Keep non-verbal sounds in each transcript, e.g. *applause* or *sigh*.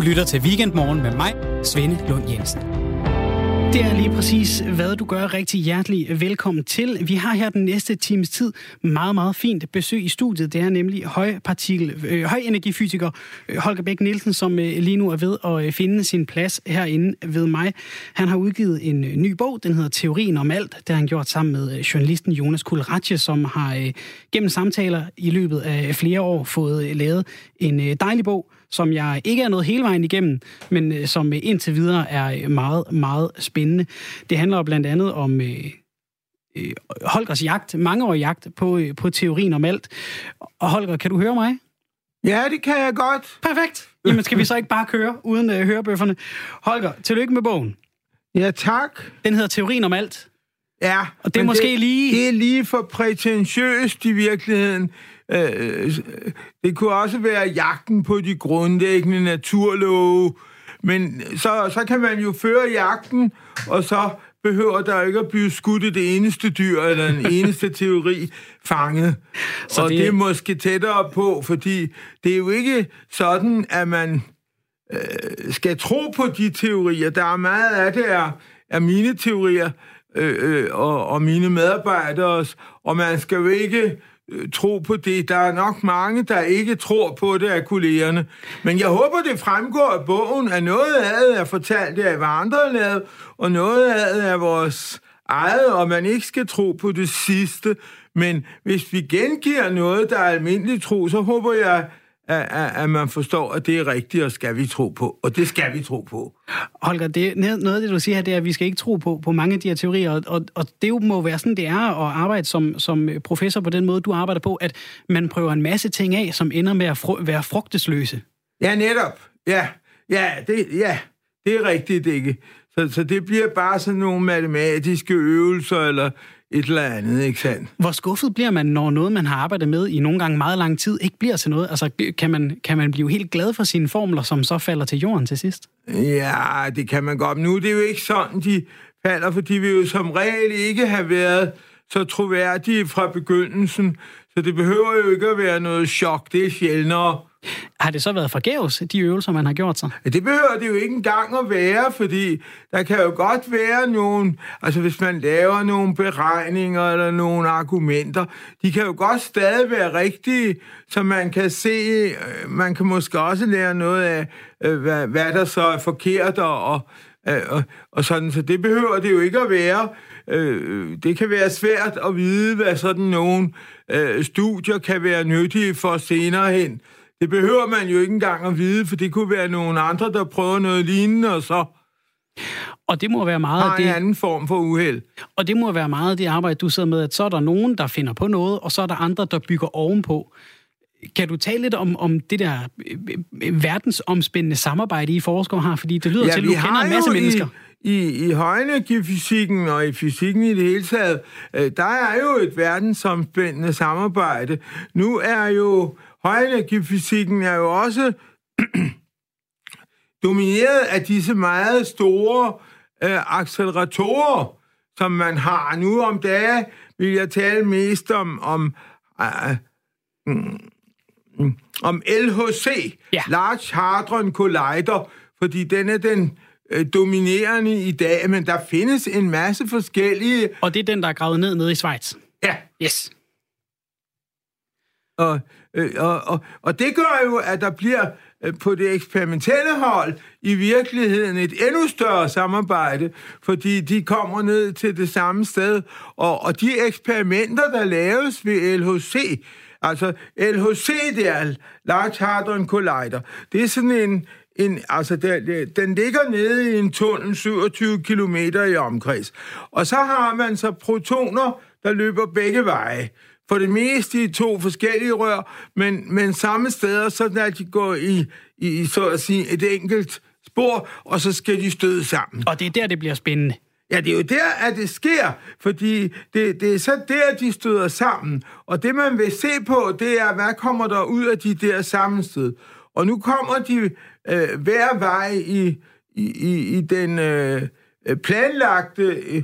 Du lytter til Weekendmorgen med mig, Svende Lund Jensen. Det er lige præcis, hvad du gør. Rigtig hjertelig velkommen til. Vi har her den næste times tid meget, meget fint besøg i studiet. Det er nemlig højpartikel, øh, højenergifysiker øh, Holger Bæk Nielsen, som øh, lige nu er ved at øh, finde sin plads herinde ved mig. Han har udgivet en øh, ny bog, den hedder Teorien om alt. Det har han gjort sammen med journalisten Jonas Kulratje, som har øh, gennem samtaler i løbet af flere år fået øh, lavet en øh, dejlig bog, som jeg ikke er nået hele vejen igennem, men øh, som øh, indtil videre er øh, meget, meget spændende. Det handler blandt andet om øh, Holgers jagt, mangeårig jagt på, øh, på teorien om alt. Og Holger, kan du høre mig? Ja, det kan jeg godt. Perfekt. Jamen skal vi så ikke bare køre uden øh, hørebøfferne? Holger, tillykke med bogen. Ja, tak. Den hedder Teorien om alt. Ja, Og det er måske lige- Det er lige for prætentiøst i virkeligheden. Øh, det kunne også være jagten på de grundlæggende naturlove. Men så, så kan man jo føre jagten, og så behøver der ikke at blive skudt et eneste dyr eller en *laughs* eneste teori fanget. Så og det- det... det er måske tættere på, fordi det er jo ikke sådan, at man øh, skal tro på de teorier. Der er meget af det er, er mine teorier øh, øh, og, og mine medarbejderes, og man skal jo ikke øh, Øh, tro på det. Der er nok mange, der ikke tror på det af kollegerne. Men jeg håber, det fremgår af bogen, at noget af det er fortalt af, hvad andre har lavet, og noget af det er vores eget, og man ikke skal tro på det sidste. Men hvis vi gengiver noget, der er almindelig tro, så håber jeg, at, at, at man forstår, at det er rigtigt, og skal vi tro på. Og det skal vi tro på. Holger, det, noget af det, du siger her, det er, at vi skal ikke tro på, på mange af de her teorier, og, og, og det jo må være sådan, det er at arbejde som, som professor på den måde, du arbejder på, at man prøver en masse ting af, som ender med at fru, være frugtesløse. Ja, netop. Ja, ja, det, ja, det er rigtigt, ikke? Så, så det bliver bare sådan nogle matematiske øvelser, eller et eller andet, ikke sandt? Hvor skuffet bliver man, når noget, man har arbejdet med i nogle gange meget lang tid, ikke bliver til noget? Altså, kan man, kan man blive helt glad for sine formler, som så falder til jorden til sidst? Ja, det kan man godt. Nu er det jo ikke sådan, de falder, for de vil jo som regel ikke have været så troværdige fra begyndelsen. Så det behøver jo ikke at være noget chok. Det er sjældnere. Har det så været forgæves, de øvelser, man har gjort sig? Det behøver det jo ikke engang at være, fordi der kan jo godt være nogle, altså hvis man laver nogle beregninger eller nogle argumenter, de kan jo godt stadig være rigtige, så man kan se, øh, man kan måske også lære noget af, øh, hvad, hvad der så er forkert og, og, øh, og, og sådan, så det behøver det jo ikke at være. Øh, Det kan være svært at vide, hvad sådan nogle øh, studier kan være nyttige for senere hen. Det behøver man jo ikke engang at vide, for det kunne være nogle andre, der prøver noget lignende, og så Og det må være meget har en det, anden form for uheld. og det må være meget af det arbejde, du sidder med, at så er der nogen, der finder på noget, og så er der andre, der bygger ovenpå. Kan du tale lidt om, om det der øh, øh, verdensomspændende samarbejde, I forskere har? Fordi det lyder ja, til, at du kender en masse mennesker. I, i, i højenergifysikken og i fysikken i det hele taget, øh, der er jo et verdensomspændende samarbejde. Nu er jo højenergifysikken er jo også *clears throat* domineret af disse meget store øh, acceleratorer, som man har. Nu om dage vil jeg tale mest om, om, øh, mm, om LHC, Ja. Large Hadron Collider, fordi den er den øh, dominerende i dag, men der findes en masse forskellige... Og det er den, der er gravet ned nede i Schweiz. Ja, Yes. Og, øh, og, og, og det gør jo, at der bliver øh, på det eksperimentelle hold i virkeligheden et endnu større samarbejde, fordi de kommer ned til det samme sted, og, og de eksperimenter, der laves ved LHC, altså LHC, det er Large Hadron Collider, det er sådan en, en, altså der, den ligger nede i en tunnel 27 km i omkreds. Og så har man så protoner, der løber begge veje for det meste i to forskellige rør, men, men samme steder, så at de går i, i, så at sige, et enkelt spor, og så skal de støde sammen. Og det er der, det bliver spændende. Ja, det er jo der, at det sker, fordi det, det er så der, de støder sammen. Og det, man vil se på, det er, hvad kommer der ud af de der sammenstød. Og nu kommer de øh, hver vej i, i, i, i den øh, planlagte øh,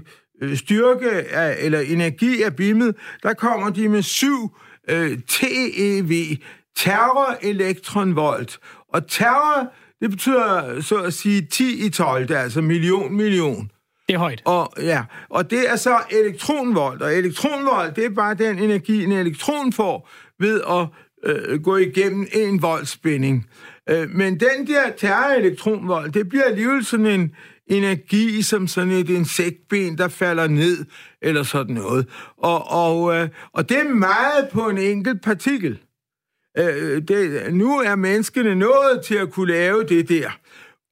styrke af, eller energi af bimmet, der kommer de med 7 øh, TeV, terror elektronvolt. Og terror, det betyder så at sige 10 i 12, altså million, million. Det er højt. Og, ja, og det er så elektronvolt, og elektronvolt, det er bare den energi, en elektron får ved at øh, gå igennem en voltspænding. Øh, men den der terrorelektronvolt, det bliver alligevel sådan en energi som sådan et insektben, der falder ned, eller sådan noget. Og, og, øh, og det er meget på en enkelt partikel. Øh, det, nu er menneskene nået til at kunne lave det der.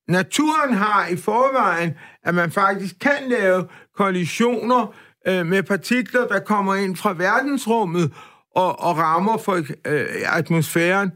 Naturen har i forvejen, at man faktisk kan lave kollisioner øh, med partikler, der kommer ind fra verdensrummet og, og rammer for øh, atmosfæren.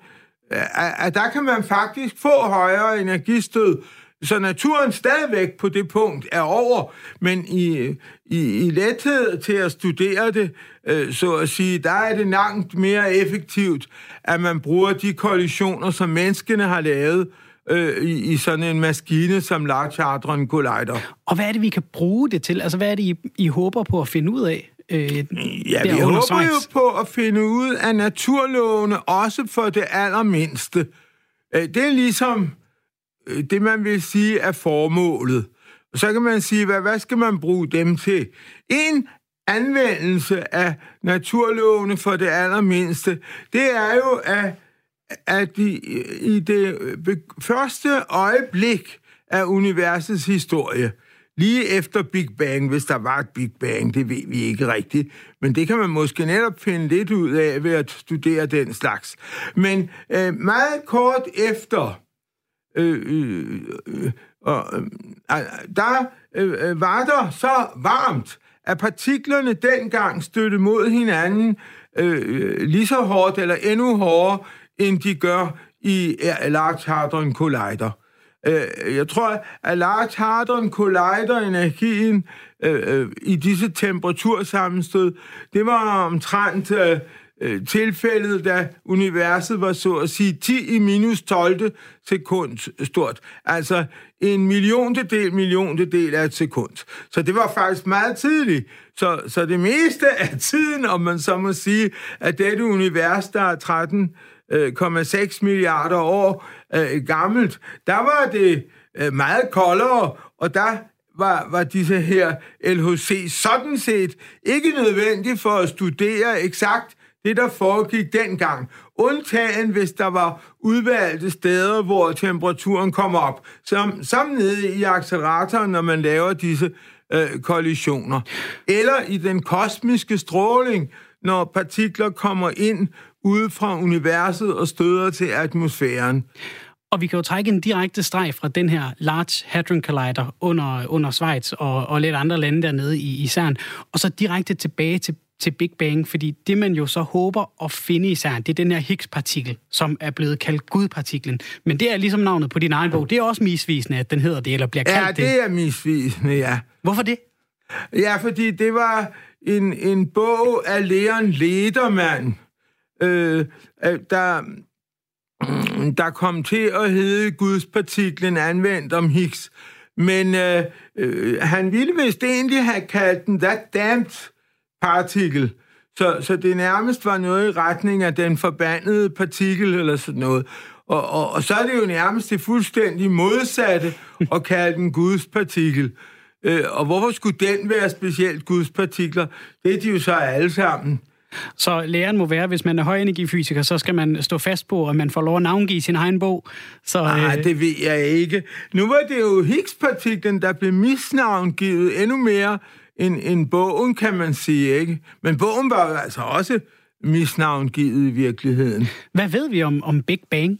Øh, at, at der kan man faktisk få højere energistød, så naturen stadigvæk på det punkt er over, men i, i, i lethed til at studere det, øh, så at sige, der er det langt mere effektivt, at man bruger de kollisioner, som menneskene har lavet, øh, i, i sådan en maskine som Large Hadron Collider. Og hvad er det, vi kan bruge det til? Altså, hvad er det, I, I håber på at finde ud af? Øh, ja, vi håber jo på at finde ud af naturlovene, også for det allermindste. Øh, det er ligesom Øh, det, man vil sige er formålet. Så kan man sige, hvad, hvad skal man bruge dem til? En anvendelse af naturlovene for det allermindste, det er jo, at at i, i det øh, første øjeblik af universets historie, lige efter Big Bang, hvis der var et Big Bang, det ved vi ikke rigtigt, men det kan man måske netop finde lidt ud af ved at studere den slags. Men øh, meget kort efter, øh, øh, øh, øh, øh der øh, øh, var der så varmt, at partiklerne dengang støtte mod hinanden øh, øh, lige så hårdt eller endnu hårdere, end de gør i Large Hadron Collider. Øh, jeg tror, at Large Hadron Collider-energien øh, øh, i disse temperatursammenstød, det var omtrent Øh, tilfældet, da universet var så at sige 10 i minus 12 sekund stort. Altså en milliontedel, milliontedel af et sekund. Så det var faktisk meget tidligt. Så, så det meste af tiden, om man så må sige, at dette univers, der er 13,6 øh, milliarder år øh, gammelt, der var det øh, meget koldere, og der var, var disse her LHC sådan set ikke nødvendigt for at studere eksakt det, der foregik dengang. Undtagen, hvis der var udvalgte steder, hvor temperaturen kommer op. Som, som nede i acceleratoren, når man laver disse øh, kollisioner. Eller i den kosmiske stråling, når partikler kommer ind ude fra universet og støder til atmosfæren. Og vi kan jo trække en direkte streg fra den her Large Hadron Collider under, under Schweiz og, og lidt andre lande dernede i, i CERN, og så direkte tilbage til, til Big Bang, fordi det man jo så håber at finde i CERN, det er den her Higgs-partikel, som er blevet kaldt Gud-partiklen. Men det er ligesom navnet på din egen bog. Det er også misvisende, at den hedder det, eller bliver kaldt det. Ja, det er misvisende, ja. Hvorfor det? Ja, fordi det var en, en bog af Leon Ledermann, øh, der, der kom til at hedde Gudspartiklen anvendt om Higgs. Men øh, øh, han ville vist egentlig have kaldt den that damned partikel. Så, så det nærmest var noget i retning af den forbandede partikel eller sådan noget. Og, og, og så er det jo nærmest det fuldstændig modsatte *laughs* at kalde den Guds partikel. Øh, og hvorfor skulle den være specielt Guds partikler? Det er de jo så alle sammen. Så læren må være, hvis man er højenergifysiker, så skal man stå fast på, at man får lov at navngive sin egen bog. Så, Nej, øh... det ved jeg ikke. Nu var det jo Higgs-partiklen, der blev misnavngivet endnu mere end, end bogen, kan man sige, ikke? Men bogen var altså også misnavngivet i virkeligheden. Hvad ved vi om, om Big Bang?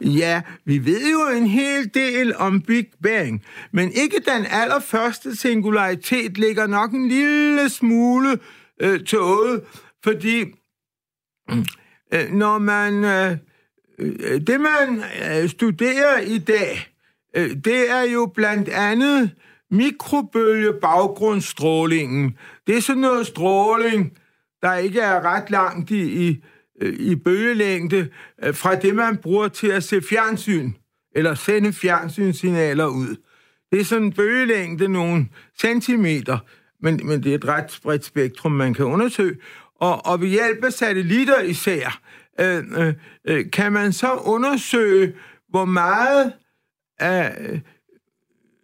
Ja, vi ved jo en hel del om Big Bang, men ikke den allerførste singularitet ligger nok en lille smule øh, tåget, fordi *clears throat* øh, når man øh, øh, det man øh, studerer i dag, øh, det er jo blandt andet mikrobølge baggrundsstrålingen. Det er sådan noget stråling, der ikke er ret langt i, i, i bølgelængde øh, fra det, man bruger til at se fjernsyn, eller sende fjernsynssignaler ud. Det er sådan en bølgelængde, nogle centimeter, men, men det er et ret bredt spektrum, man kan undersøge. Og, og ved hjælp af satellitter især, øh, øh, øh, kan man så undersøge, hvor meget af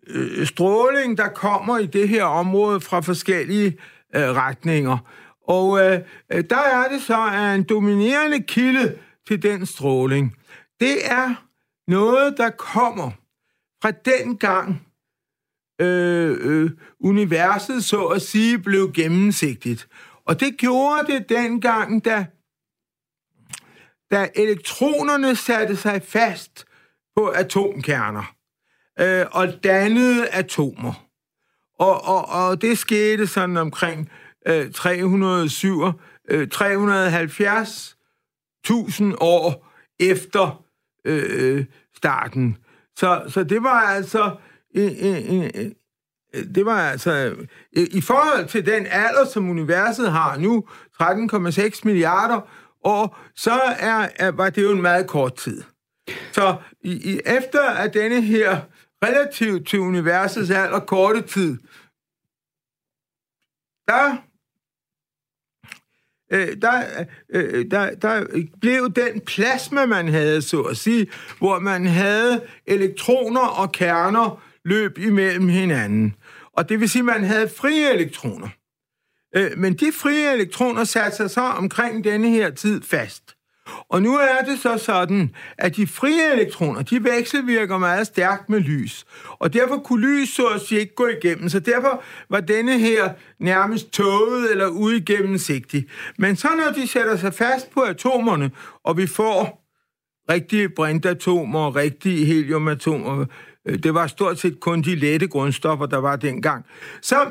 øh, stråling, der kommer i det her område fra forskellige øh, retninger. Og øh, øh, der er det så, at en dominerende kilde til den stråling, det er noget, der kommer fra den gang, øh, øh, universet så at sige blev gennemsigtigt. Og det gjorde det dengang, da, da elektronerne satte sig fast på atomkerner øh, og dannede atomer. Og, og, og det skete sådan omkring øh, 307, øh, 370.000 år efter øh, starten. Så, så det var altså Øh, øh, øh, det var altså, i forhold til den alder, som universet har nu, 13,6 milliarder år, så er, er, var det jo en meget kort tid. Så i, i, efter at denne her relativt til universets alder korte tid, der, øh, der, øh, øh, der, der blev den plasma, man havde, så at sige, hvor man havde elektroner og kerner løb imellem hinanden. Og det vil sige, at man havde frie elektroner. Øh, men de frie elektroner satte sig så omkring denne her tid fast. Og nu er det så sådan, at de frie elektroner, de vekselvirker meget stærkt med lys. Og derfor kunne lys så at sige ikke gå igennem. Så derfor var denne her nærmest tåget eller uigennemsigtig. Men så når de sætter sig fast på atomerne, og vi får rigtige brintatomer, rigtige heliumatomer, øh, det var stort set kun de lette grundstoffer, der var dengang, så,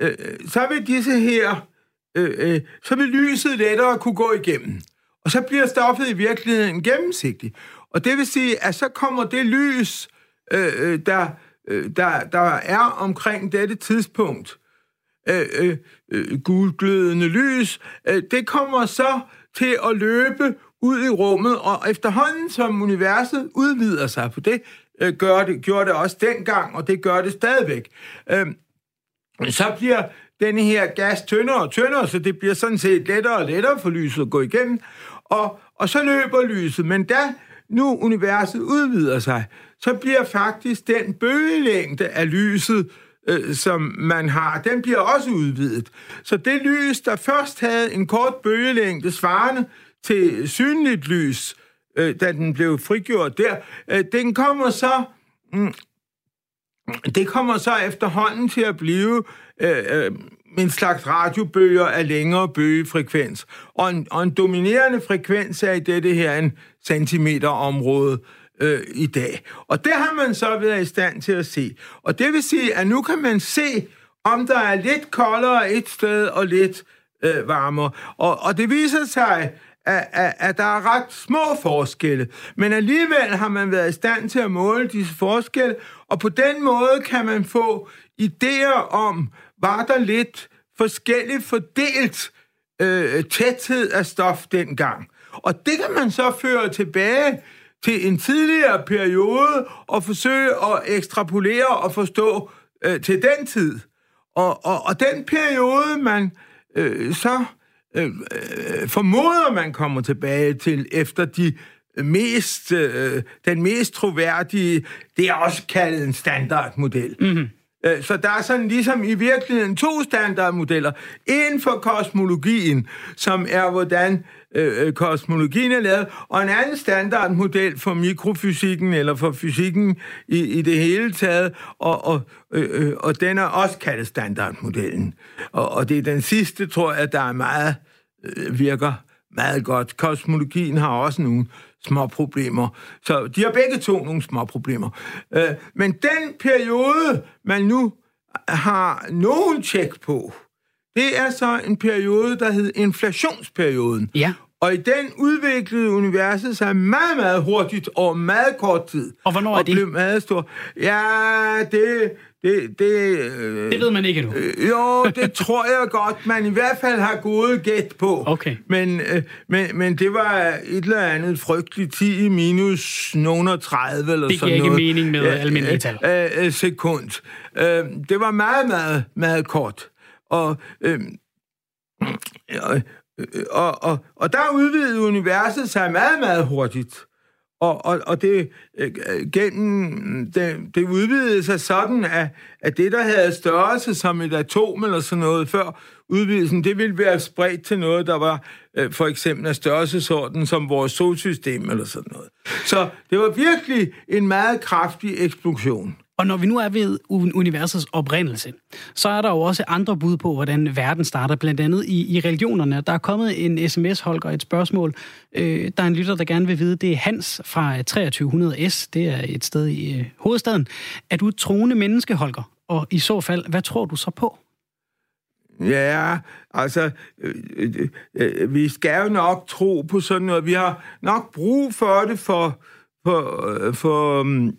øh, øh så vil disse her øh, øh, så vil lyset lettere kunne gå igennem. Og så bliver stoffet i virkeligheden gennemsigtigt. Og det vil sige, at så kommer det lys, øh, øh, der, øh, der, der er omkring dette tidspunkt, øh, øh, øh, gulglødende lys, øh, det kommer så til at løbe ud i rummet, og efterhånden som universet udvider sig, for det øh, gør det, gjorde det også dengang, og det gør det stadigvæk, øh, så bliver denne her gas tyndere og tyndere, så det bliver sådan set lettere og lettere for lyset at gå igennem. Og, og så løber lyset, men da nu universet udvider sig, så bliver faktisk den bølgelængde af lyset, øh, som man har, den bliver også udvidet. Så det lys, der først havde en kort bølgelængde svarende til synligt lys, øh, da den blev frigjort der, øh, den kommer så... Mm, det kommer så efterhånden til at blive øh, øh, en slags radiobølger af længere bølgefrekvens. Og en, og en dominerende frekvens er i dette her en centimeter område øh, i dag. Og det har man så været i stand til at se. Og det vil sige, at nu kan man se, om der er lidt koldere et sted og lidt øh, varmere. Og, og det viser sig, at, at, at der er ret små forskelle. Men alligevel har man været i stand til at måle disse forskelle, og på den måde kan man få idéer om, var der lidt forskelligt fordelt øh, tæthed af stof dengang. Og det kan man så føre tilbage til en tidligere periode og forsøge at ekstrapolere og forstå øh, til den tid. Og, og, og den periode, man øh, så øh, øh, formoder, man kommer tilbage til efter de mest, øh, den mest troværdige, det er også kaldet en standardmodel. Mm-hmm. Så der er sådan ligesom i virkeligheden to standardmodeller. En for kosmologien, som er hvordan øh, Øh, øh, kosmologien er lavet, og en anden standardmodel for mikrofysikken eller for fysikken i, i det hele taget, og, og, øh, øh, og den er også kaldet standardmodellen. Og, og det er den sidste, tror jeg, der er meget øh, virker meget godt. Kosmologien har også nogle små problemer. Så de har begge to nogle små problemer. Øh, men den periode, man nu har nogen tjek på, det er så en periode, der hedder inflationsperioden. Ja. Og i den udviklede universet sig meget, meget hurtigt over meget kort tid. Og hvornår er og det? blev meget stor. Ja, det, det, det, øh, det ved man ikke nu. Øh, jo, det *laughs* tror jeg godt, man i hvert fald har gode gæt på. Okay. Men, øh, men, men det var et eller andet frygteligt 10 minus nogen 30 eller det sådan noget. Det giver ikke mening med øh, almindelige tal. Øh, øh, sekund. Øh, det var meget, meget, meget kort. Og, øhm, øh, og, og, og, og der udvidede universet sig meget, meget hurtigt. og, og, og det, øh, gennem, det, det udvidede sig sådan, at, at det, der havde størrelse som et atom eller sådan noget før udvidelsen, det ville være spredt til noget, der var øh, for eksempel af størrelsesorden som vores solsystem eller sådan noget. Så det var virkelig en meget kraftig eksplosion. Og når vi nu er ved universets oprindelse, så er der jo også andre bud på, hvordan verden starter, blandt andet i, i religionerne. Der er kommet en sms, Holger, et spørgsmål. Øh, der er en lytter, der gerne vil vide, det er Hans fra øh, 2300S, det er et sted i øh, hovedstaden. Er du et troende menneske, Holger? Og i så fald, hvad tror du så på? Ja, altså, øh, øh, øh, vi skal jo nok tro på sådan noget. Vi har nok brug for det for, for, øh, for mm,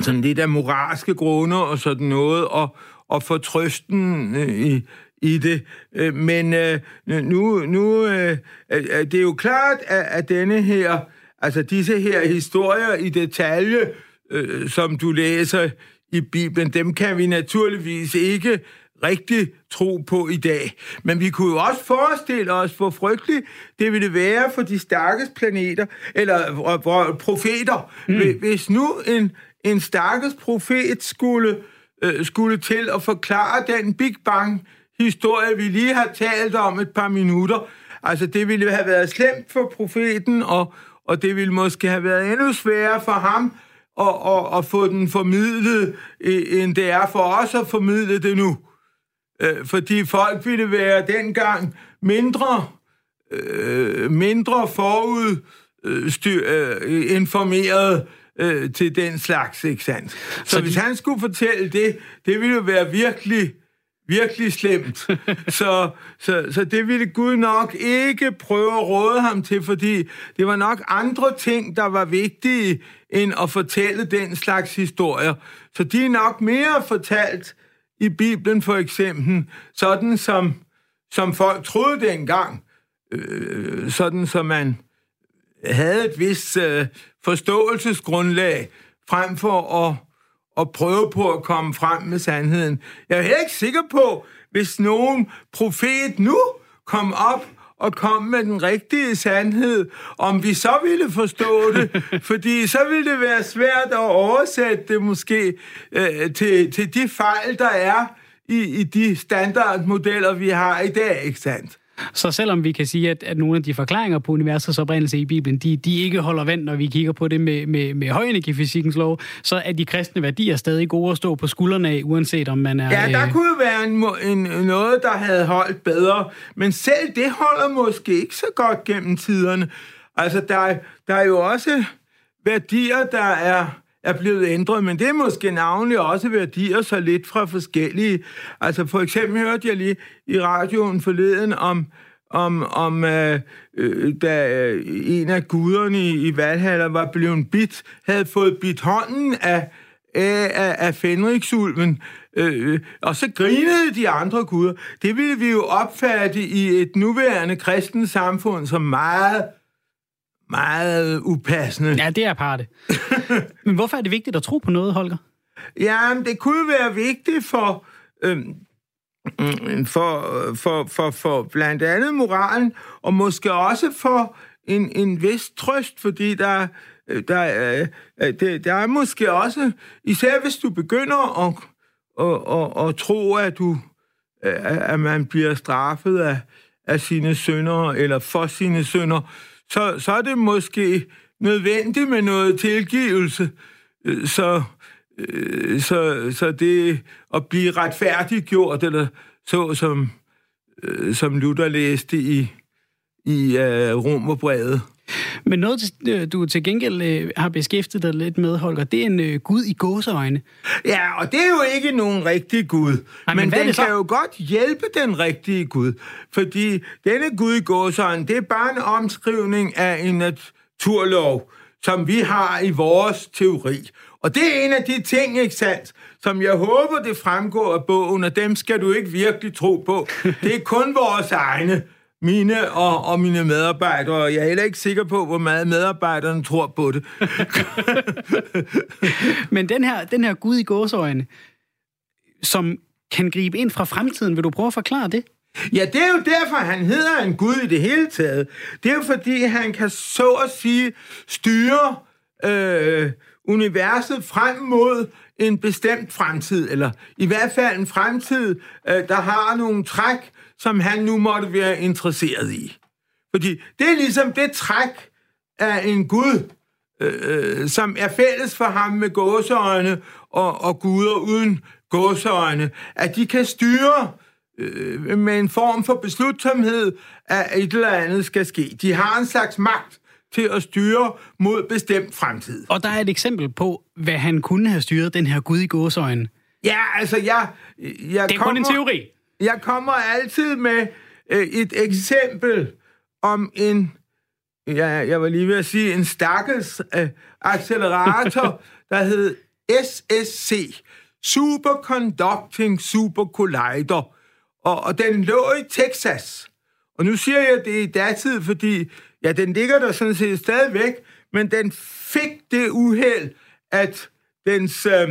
sådan lidt af moralske grunde og sådan noget, og, og for trøsten øh, i, i det. Øh, men øh, nu, nu øh, det er jo klart, at, at denne her, altså disse her historier i detalje, øh, som du læser i Bibelen, dem kan vi naturligvis ikke rigtig tro på i dag. Men vi kunne jo også forestille os, hvor frygteligt det ville være for de stærkeste planeter, eller hvor, profeter, mm. hvis nu en, en stakkels profet skulle, øh, skulle til at forklare den Big Bang historie, vi lige har talt om et par minutter. Altså, det ville have været slemt for profeten, og, og det ville måske have været endnu sværere for ham at, at, at få den formidlet, øh, end det er for os at formidle det nu. Øh, fordi folk ville være dengang mindre, øh, mindre forud øh, styr, øh, informeret øh, til den slags, ikke sandt? Så, så hvis de... han skulle fortælle det, det ville jo være virkelig, virkelig slemt. *laughs* så, så, så det ville Gud nok ikke prøve at råde ham til, fordi det var nok andre ting, der var vigtige, end at fortælle den slags historier. Så de er nok mere fortalt i Bibelen for eksempel, sådan som, som folk troede dengang, øh, sådan som man havde et vist øh, forståelsesgrundlag, frem for at, at prøve på at komme frem med sandheden. Jeg er ikke sikker på, hvis nogen profet nu kom op og kom med den rigtige sandhed, om vi så ville forstå det, *laughs* fordi så ville det være svært at oversætte det måske øh, til, til de fejl, der er i, i de standardmodeller, vi har i dag, ikke sandt? Så selvom vi kan sige, at, at nogle af de forklaringer på universets oprindelse i Bibelen, de, de ikke holder vand, når vi kigger på det med, med, med højenergifysikkens lov, så er de kristne værdier stadig gode at stå på skuldrene af, uanset om man er... Ja, der øh... kunne være en, en, noget, der havde holdt bedre, men selv det holder måske ikke så godt gennem tiderne. Altså, der, der er jo også værdier, der er er blevet ændret, men det er måske navnlig også værdier så lidt fra forskellige. Altså for eksempel hørte jeg lige i radioen forleden om, om, om øh, øh, da øh, en af guderne i, i Valhalla var blevet bit, havde fået bit hånden af, af, af Fenriksulven, øh, og så grinede de andre guder. Det ville vi jo opfatte i et nuværende kristens samfund som meget meget upassende. Ja, det er parte. *laughs* Men hvorfor er det vigtigt at tro på noget, Holger? Ja, det kunne være vigtigt for, øhm, for, for, for, for blandt andet moralen, og måske også for en, en vis trøst, fordi der, der, øh, det, der er måske også, især hvis du begynder at, at, at, at tro, at, du, at man bliver straffet af, af sine sønder, eller for sine sønder, så, så er det måske nødvendigt med noget tilgivelse. Øh, så, øh, så, så det at blive retfærdiggjort, eller så som, øh, som Luther læste i, i uh, Romerbrevet. Men noget, du til gengæld har beskæftiget dig lidt med, Holger, det er en Gud i gåseøjne. Ja, og det er jo ikke nogen rigtig Gud. Nej, men men den kan jo godt hjælpe den rigtige Gud. Fordi denne Gud i gåseøjne, det er bare en omskrivning af en naturlov, som vi har i vores teori. Og det er en af de ting, ikke sandt, som jeg håber, det fremgår af bogen, og dem skal du ikke virkelig tro på. Det er kun vores egne mine og, og mine medarbejdere, og jeg er heller ikke sikker på, hvor meget medarbejderne tror på det. *laughs* Men den her, den her Gud i gåsøjne, som kan gribe ind fra fremtiden, vil du prøve at forklare det? Ja, det er jo derfor, han hedder en Gud i det hele taget. Det er jo fordi, han kan så at sige styre øh, universet frem mod en bestemt fremtid, eller i hvert fald en fremtid, øh, der har nogle træk, som han nu måtte være interesseret i. Fordi det er ligesom det træk af en Gud, øh, som er fælles for ham med gåseøjne og, og guder uden gåseøjne, at de kan styre øh, med en form for beslutsomhed, at et eller andet skal ske. De har en slags magt til at styre mod bestemt fremtid. Og der er et eksempel på, hvad han kunne have styret, den her Gud i gåseøjne. Ja, altså jeg... jeg det er kommer, kun en teori. Jeg kommer altid med øh, et eksempel om en... Ja, jeg var lige ved at sige en stakkels øh, accelerator, *laughs* der hed SSC, Superconducting Super Collider, og, og den lå i Texas. Og nu siger jeg det i datid, fordi ja, den ligger der sådan set stadigvæk, men den fik det uheld, at dens øh,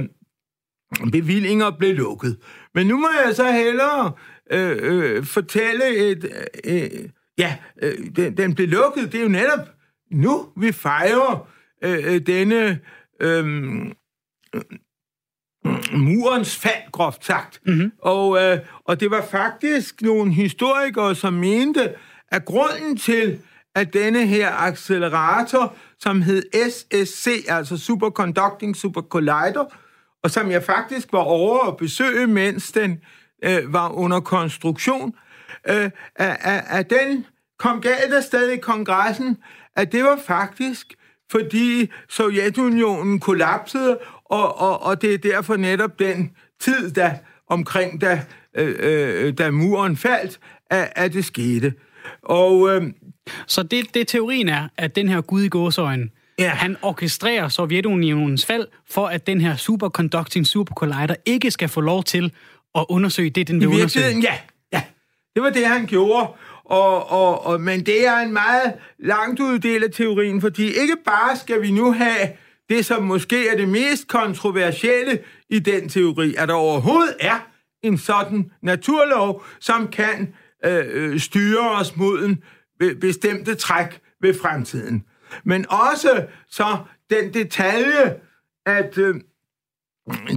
bevillinger blev lukket. Men nu må jeg så hellere øh, øh, fortælle et... Øh, ja, øh, den, den blev lukket. Det er jo netop nu, vi fejrer øh, denne... Øh, murens fald, groft sagt. Mm-hmm. Og, øh, og det var faktisk nogle historikere, som mente, at grunden til, at denne her accelerator, som hed SSC, altså Superconducting Super Collider, og som jeg faktisk var over at besøge, mens den øh, var under konstruktion, øh, at, at, at den kom galt afsted i kongressen, at det var faktisk, fordi Sovjetunionen kollapsede, og, og, og det er derfor netop den tid, der omkring da, øh, øh, da muren faldt, at, at det skete. Og, øh, Så det, det teorien er, at den her gud i gåsøjne, ja. han orkestrerer Sovjetunionens fald, for at den her superconducting supercollider ikke skal få lov til at undersøge det, den vil I undersøge. Ja, ja. Det var det, han gjorde. Og, og, og, men det er en meget langt uddel af teorien, fordi ikke bare skal vi nu have det, som måske er det mest kontroversielle i den teori, at der overhovedet er en sådan naturlov, som kan øh, øh styre os mod en bestemte træk ved fremtiden. Men også så den detalje, at øh,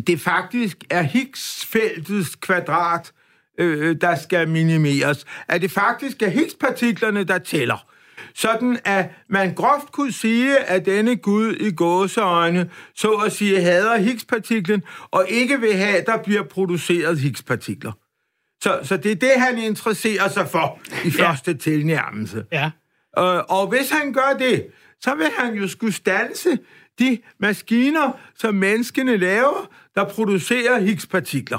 det faktisk er Higgs-feltets kvadrat, øh, der skal minimeres. At det faktisk er Higgs-partiklerne, der tæller sådan at man groft kunne sige, at denne Gud i gåseøjne, så at sige, hader Higgs-partiklen, og ikke vil have, at der bliver produceret Higgs-partikler. Så, så det er det, han interesserer sig for i ja. første tilnærmelse. Ja. Øh, og hvis han gør det, så vil han jo skulle stanse de maskiner, som menneskene laver, der producerer Higgs-partikler.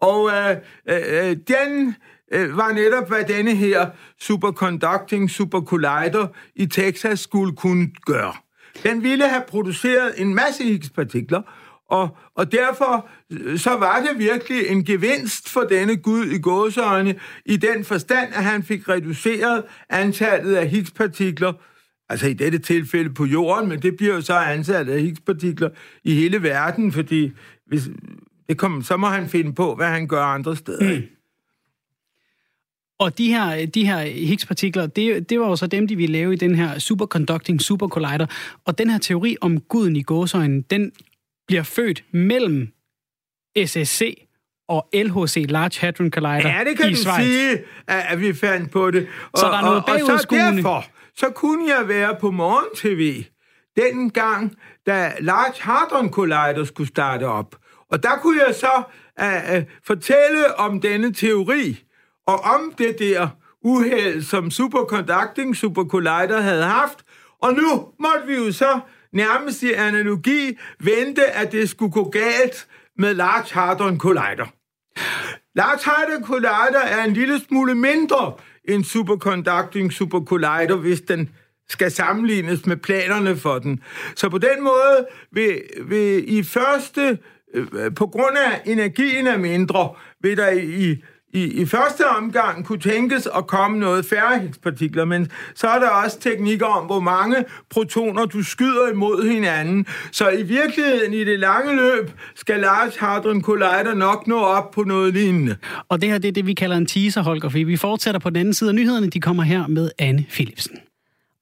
Og øh, øh, den øh, var netop, hvad denne her superconducting supercollider i Texas skulle kunne gøre. Den ville have produceret en masse Higgs-partikler, og, og derfor øh, så var det virkelig en gevinst for denne Gud i gåseøjne, i den forstand, at han fik reduceret antallet af Higgs-partikler, altså i dette tilfælde på jorden, men det bliver jo så antallet af Higgs-partikler i hele verden, fordi hvis, det kom, så må han finde på, hvad han gør andre steder. Mm. Og de her, de her Higgs-partikler, det, det var jo så dem, de ville lave i den her superconducting supercollider. Og den her teori om guden i gåsøjnen, den bliver født mellem SSC og LHC, Large Hadron Collider Ja, det kan i du Schweiz. sige, at vi fandt på det. Og, så der er noget og, og så derfor, så kunne jeg være på morgen-tv, den gang, da Large Hadron Collider skulle starte op. Og der kunne jeg så uh, uh, fortælle om denne teori, og om det der uheld, som Superconducting Super Collider havde haft. Og nu måtte vi jo så nærmest i analogi vente, at det skulle gå galt med Large Hadron Collider. Large Hadron Collider er en lille smule mindre en Superconducting supercollider, hvis den skal sammenlignes med planerne for den. Så på den måde vil, vil i første, øh, på grund af energien er mindre, vil der i i, i første omgang kunne tænkes at komme noget færre Higgs-partikler, men så er der også teknikker om, hvor mange protoner du skyder imod hinanden. Så i virkeligheden, i det lange løb, skal Large Hadron Collider nok nå op på noget lignende. Og det her, det er det, vi kalder en teaser, Holger, vi fortsætter på den anden side af nyhederne. De kommer her med Anne Philipsen.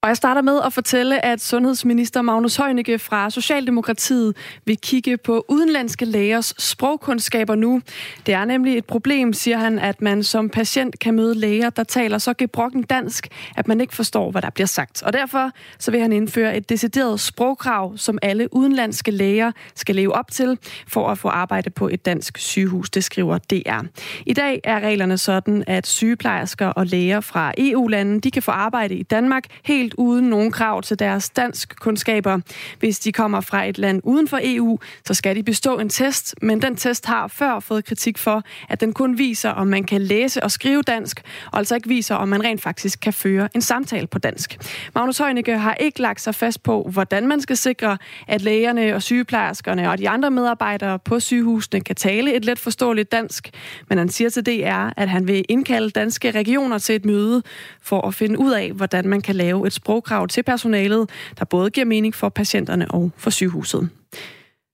Og jeg starter med at fortælle, at sundhedsminister Magnus Heunicke fra Socialdemokratiet vil kigge på udenlandske lægers sprogkundskaber nu. Det er nemlig et problem, siger han, at man som patient kan møde læger, der taler så gebrokken dansk, at man ikke forstår, hvad der bliver sagt. Og derfor så vil han indføre et decideret sprogkrav, som alle udenlandske læger skal leve op til for at få arbejde på et dansk sygehus, det skriver DR. I dag er reglerne sådan, at sygeplejersker og læger fra EU-lande, de kan få arbejde i Danmark helt uden nogen krav til deres dansk kundskaber. Hvis de kommer fra et land uden for EU, så skal de bestå en test, men den test har før fået kritik for, at den kun viser, om man kan læse og skrive dansk, og altså ikke viser, om man rent faktisk kan føre en samtale på dansk. Magnus Heunicke har ikke lagt sig fast på, hvordan man skal sikre, at lægerne og sygeplejerskerne og de andre medarbejdere på sygehusene kan tale et let forståeligt dansk, men han siger til DR, at han vil indkalde danske regioner til et møde for at finde ud af, hvordan man kan lave et sprogkrav til personalet, der både giver mening for patienterne og for sygehuset.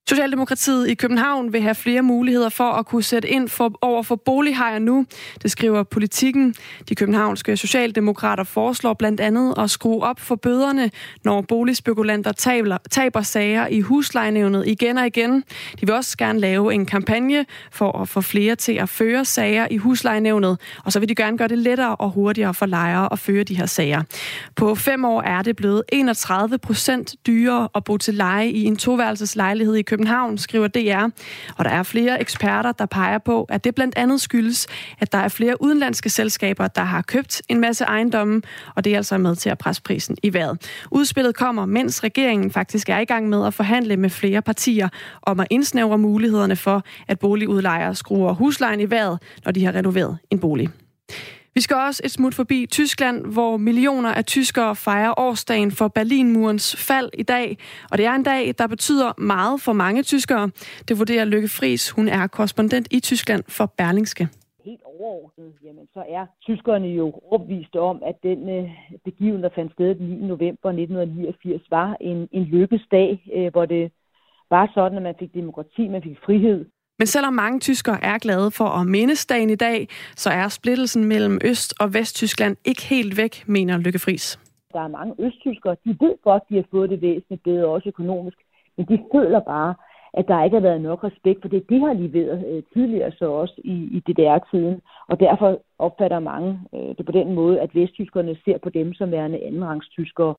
Socialdemokratiet i København vil have flere muligheder for at kunne sætte ind for, over for bolighajer nu. Det skriver politikken. De københavnske socialdemokrater foreslår blandt andet at skrue op for bøderne, når boligspekulanter taber, taber sager i huslejenævnet igen og igen. De vil også gerne lave en kampagne for at få flere til at føre sager i huslejenævnet, og så vil de gerne gøre det lettere og hurtigere for lejere at føre de her sager. På fem år er det blevet 31 procent dyrere at bo til leje i en toværelseslejlighed i København, skriver DR. Og der er flere eksperter, der peger på, at det blandt andet skyldes, at der er flere udenlandske selskaber, der har købt en masse ejendomme, og det er altså med til at presse prisen i vejret. Udspillet kommer, mens regeringen faktisk er i gang med at forhandle med flere partier om at indsnævre mulighederne for, at boligudlejere skruer huslejen i vejret, når de har renoveret en bolig. Vi skal også et smut forbi Tyskland, hvor millioner af tyskere fejrer årsdagen for Berlinmurens fald i dag. Og det er en dag, der betyder meget for mange tyskere. Det vurderer Lykke Friis. Hun er korrespondent i Tyskland for Berlingske helt overordnet, jamen så er tyskerne jo opvist om, at den øh, begivenhed, der fandt sted den 9. november 1989, var en, en lykkesdag, øh, hvor det var sådan, at man fik demokrati, man fik frihed, men selvom mange tyskere er glade for at mindes dagen i dag, så er splittelsen mellem Øst- og Vesttyskland ikke helt væk, mener Lykke Friis. Der er mange østtyskere, de ved godt, de har fået det væsentligt bedre, også økonomisk, men de føler bare, at der ikke har været nok respekt for det. Det har leveret øh, tidligere så også i, i DDR-tiden, og derfor opfatter mange øh, det på den måde, at vesttyskerne ser på dem som værende andenrangstyskere.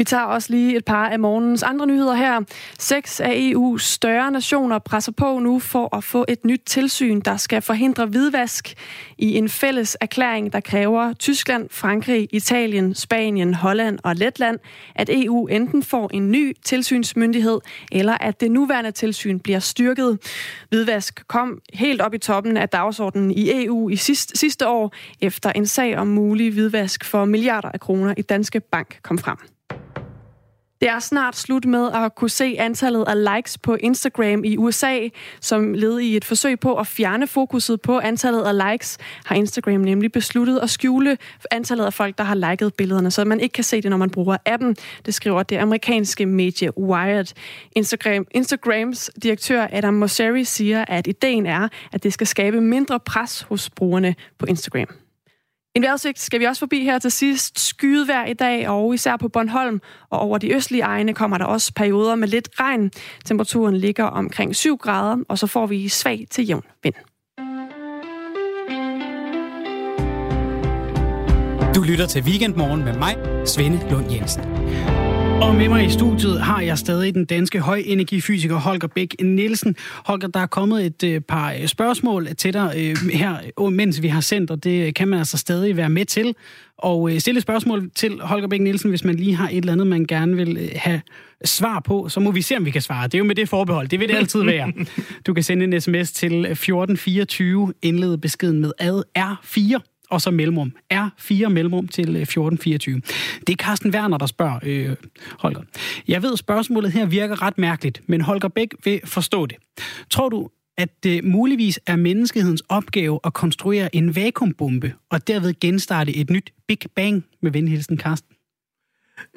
Vi tager også lige et par af morgens andre nyheder her. Seks af EU's større nationer presser på nu for at få et nyt tilsyn, der skal forhindre hvidvask i en fælles erklæring, der kræver Tyskland, Frankrig, Italien, Spanien, Holland og Letland, at EU enten får en ny tilsynsmyndighed, eller at det nuværende tilsyn bliver styrket. Hvidvask kom helt op i toppen af dagsordenen i EU i sidste, sidste år, efter en sag om mulig hvidvask for milliarder af kroner i Danske Bank kom frem. Det er snart slut med at kunne se antallet af likes på Instagram i USA, som led i et forsøg på at fjerne fokuset på antallet af likes, har Instagram nemlig besluttet at skjule antallet af folk, der har liket billederne, så man ikke kan se det, når man bruger appen. Det skriver det amerikanske medie Wired. Instagram, Instagrams direktør Adam Mosseri siger, at ideen er, at det skal skabe mindre pres hos brugerne på Instagram. En vejrudsigt skal vi også forbi her til sidst. Skyet vejr i dag, og især på Bornholm og over de østlige egne kommer der også perioder med lidt regn. Temperaturen ligger omkring 7 grader, og så får vi svag til jævn vind. Du lytter til Weekendmorgen med mig, Svende Lund Jensen. Og med mig i studiet har jeg stadig den danske højenergifysiker Holger Bæk Nielsen. Holger, der er kommet et øh, par øh, spørgsmål til dig øh, her, mens vi har sendt, og det kan man altså stadig være med til. Og stille spørgsmål til Holger Bæk Nielsen, hvis man lige har et eller andet, man gerne vil have svar på, så må vi se, om vi kan svare. Det er jo med det forbehold. Det vil det altid være. *laughs* Du kan sende en sms til 1424, indlede beskeden med ad R4 og så mellemrum. Er fire mellemrum til øh, 1424. Det er Carsten Werner, der spørger øh, Holger. Jeg ved, spørgsmålet her virker ret mærkeligt, men Holger Bæk vil forstå det. Tror du, at det muligvis er menneskehedens opgave at konstruere en vakuumbombe og derved genstarte et nyt Big Bang med venhilsen Carsten?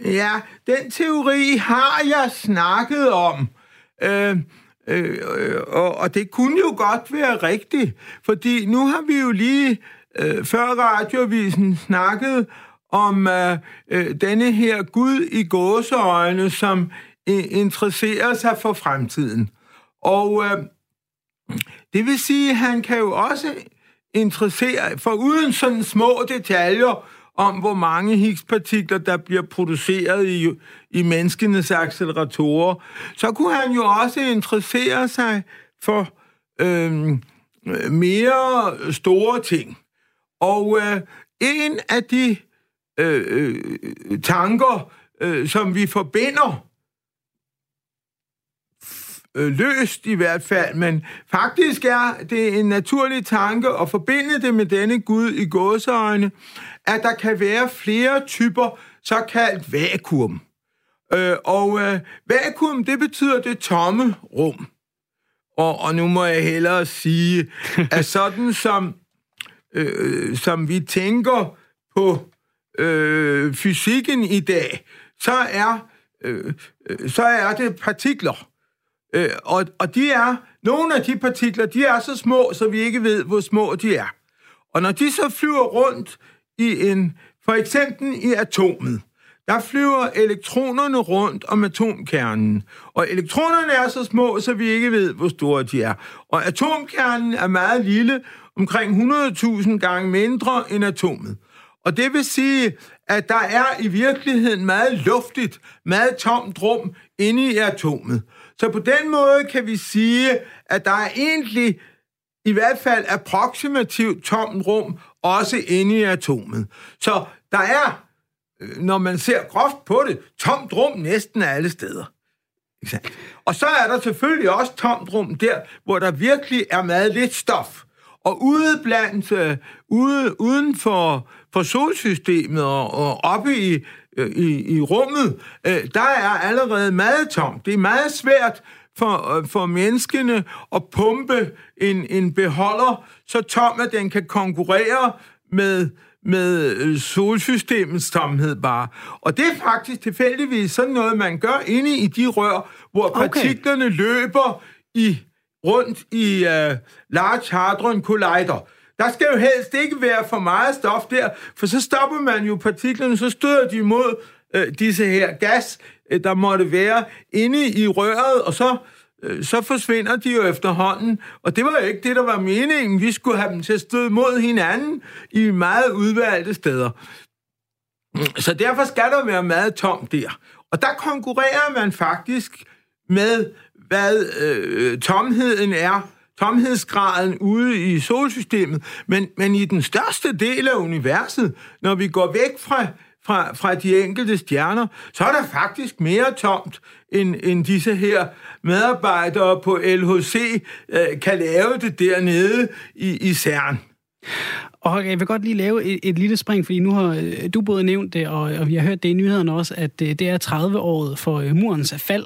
Ja, den teori har jeg snakket om. Øh, øh, øh og, og det kunne jo godt være rigtigt, fordi nu har vi jo lige øh, før radioavisen snakkede om øh, øh, denne her Gud i gåseøjne, som øh, interesserer sig for fremtiden. Og øh, det vil sige, at han kan jo også interessere, for uden sådan små detaljer om, hvor mange Higgs-partikler, der bliver produceret i, i menneskenes acceleratorer, så kunne han jo også interessere sig for øh, øh mere store ting. Og øh, en af de øh, øh, tanker, øh, som vi forbinder øh, løst i hvert fald, men faktisk er det en naturlig tanke at forbinde det med denne Gud i gåseøjne, at der kan være flere typer såkaldt vakuum. Øh, og øh, vakuum, det betyder det tomme rum. Og, og nu må jeg hellere sige, at sådan som, Øh, øh, som vi tænker på øh, fysikken i dag, så er, øh, øh, så er det partikler. Øh, og, og de er, nogle af de partikler, de er så små, så vi ikke ved, hvor små de er. Og når de så flyver rundt i en, for eksempel i atomet, der flyver elektronerne rundt om atomkernen. Og elektronerne er så små, så vi ikke ved, hvor store de er. Og atomkernen er meget lille, omkring 100.000 gange mindre end atomet. Og det vil sige, at der er i virkeligheden meget luftigt, meget tomt rum inde i atomet. Så på den måde kan vi sige, at der er egentlig i hvert fald approximativt tomt rum også inde i atomet. Så der er, øh, når man ser groft på det, tomt rum næsten alle steder. Og så er der selvfølgelig også tomt rum der, hvor der virkelig er meget lidt stof. Og ude blandt, uh, ude, uden for, for solsystemet og, og oppe i, uh, i, i rummet, uh, der er allerede meget tomt. Det er meget svært for, for menneskene at pumpe en, en beholder så tom, at den kan konkurrere med, med solsystemets tomhed bare. Og det er faktisk tilfældigvis sådan noget, man gør inde i de rør, hvor partiklerne okay. løber i rundt i uh, Large Hadron Collider. Der skal jo helst ikke være for meget stof der, for så stopper man jo partiklerne, så støder de imod uh, disse her gas, uh, der måtte være inde i røret, og så, uh, så forsvinder de jo efterhånden. Og det var jo ikke det, der var meningen. Vi skulle have dem til at støde mod hinanden i meget udvalgte steder. Så derfor skal der være meget tomt der. Og der konkurrerer man faktisk med hvad øh, øh, tomheden er, tomhedsgraden ude i solsystemet, men, men i den største del af universet, når vi går væk fra, fra, fra de enkelte stjerner, så er der faktisk mere tomt, end, end disse her medarbejdere på LHC øh, kan lave det dernede i, i CERN. Og jeg vil godt lige lave et, et lille spring, fordi nu har øh, du både nævnt det, og, og vi har hørt det i nyhederne også, at øh, det er 30-året for øh, murens fald.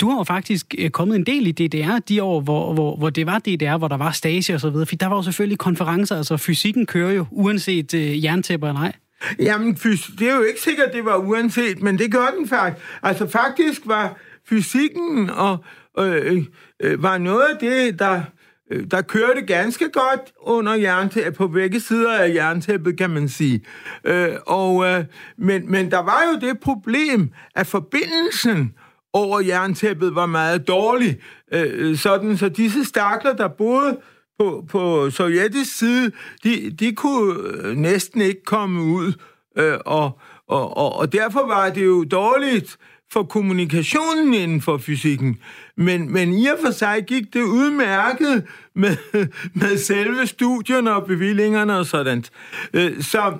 Du har jo faktisk kommet en del i DDR de år, hvor, hvor, hvor det var DDR, hvor der var stage og så videre, for der var jo selvfølgelig konferencer, altså fysikken kører jo, uanset uh, jerntæpper eller ej. Jamen, det er jo ikke sikkert, det var uanset, men det gør den faktisk. Altså faktisk var fysikken og øh, øh, var noget af det, der Øh, der der kørte ganske godt under jerntæppet, på begge sider af jerntæppet, kan man sige. Øh, og, øh, men, men der var jo det problem, at forbindelsen over jerntæppet var meget dårlig. Øh, sådan, så disse stakler, der boede på, på sovjetisk side, de, de kunne øh, næsten ikke komme ud. Øh, og, og, og, og derfor var det jo dårligt for kommunikationen inden for fysikken. Men, men i og for sig gik det udmærket med, *laughs* med selve studierne og bevillingerne og sådan. Øh, så,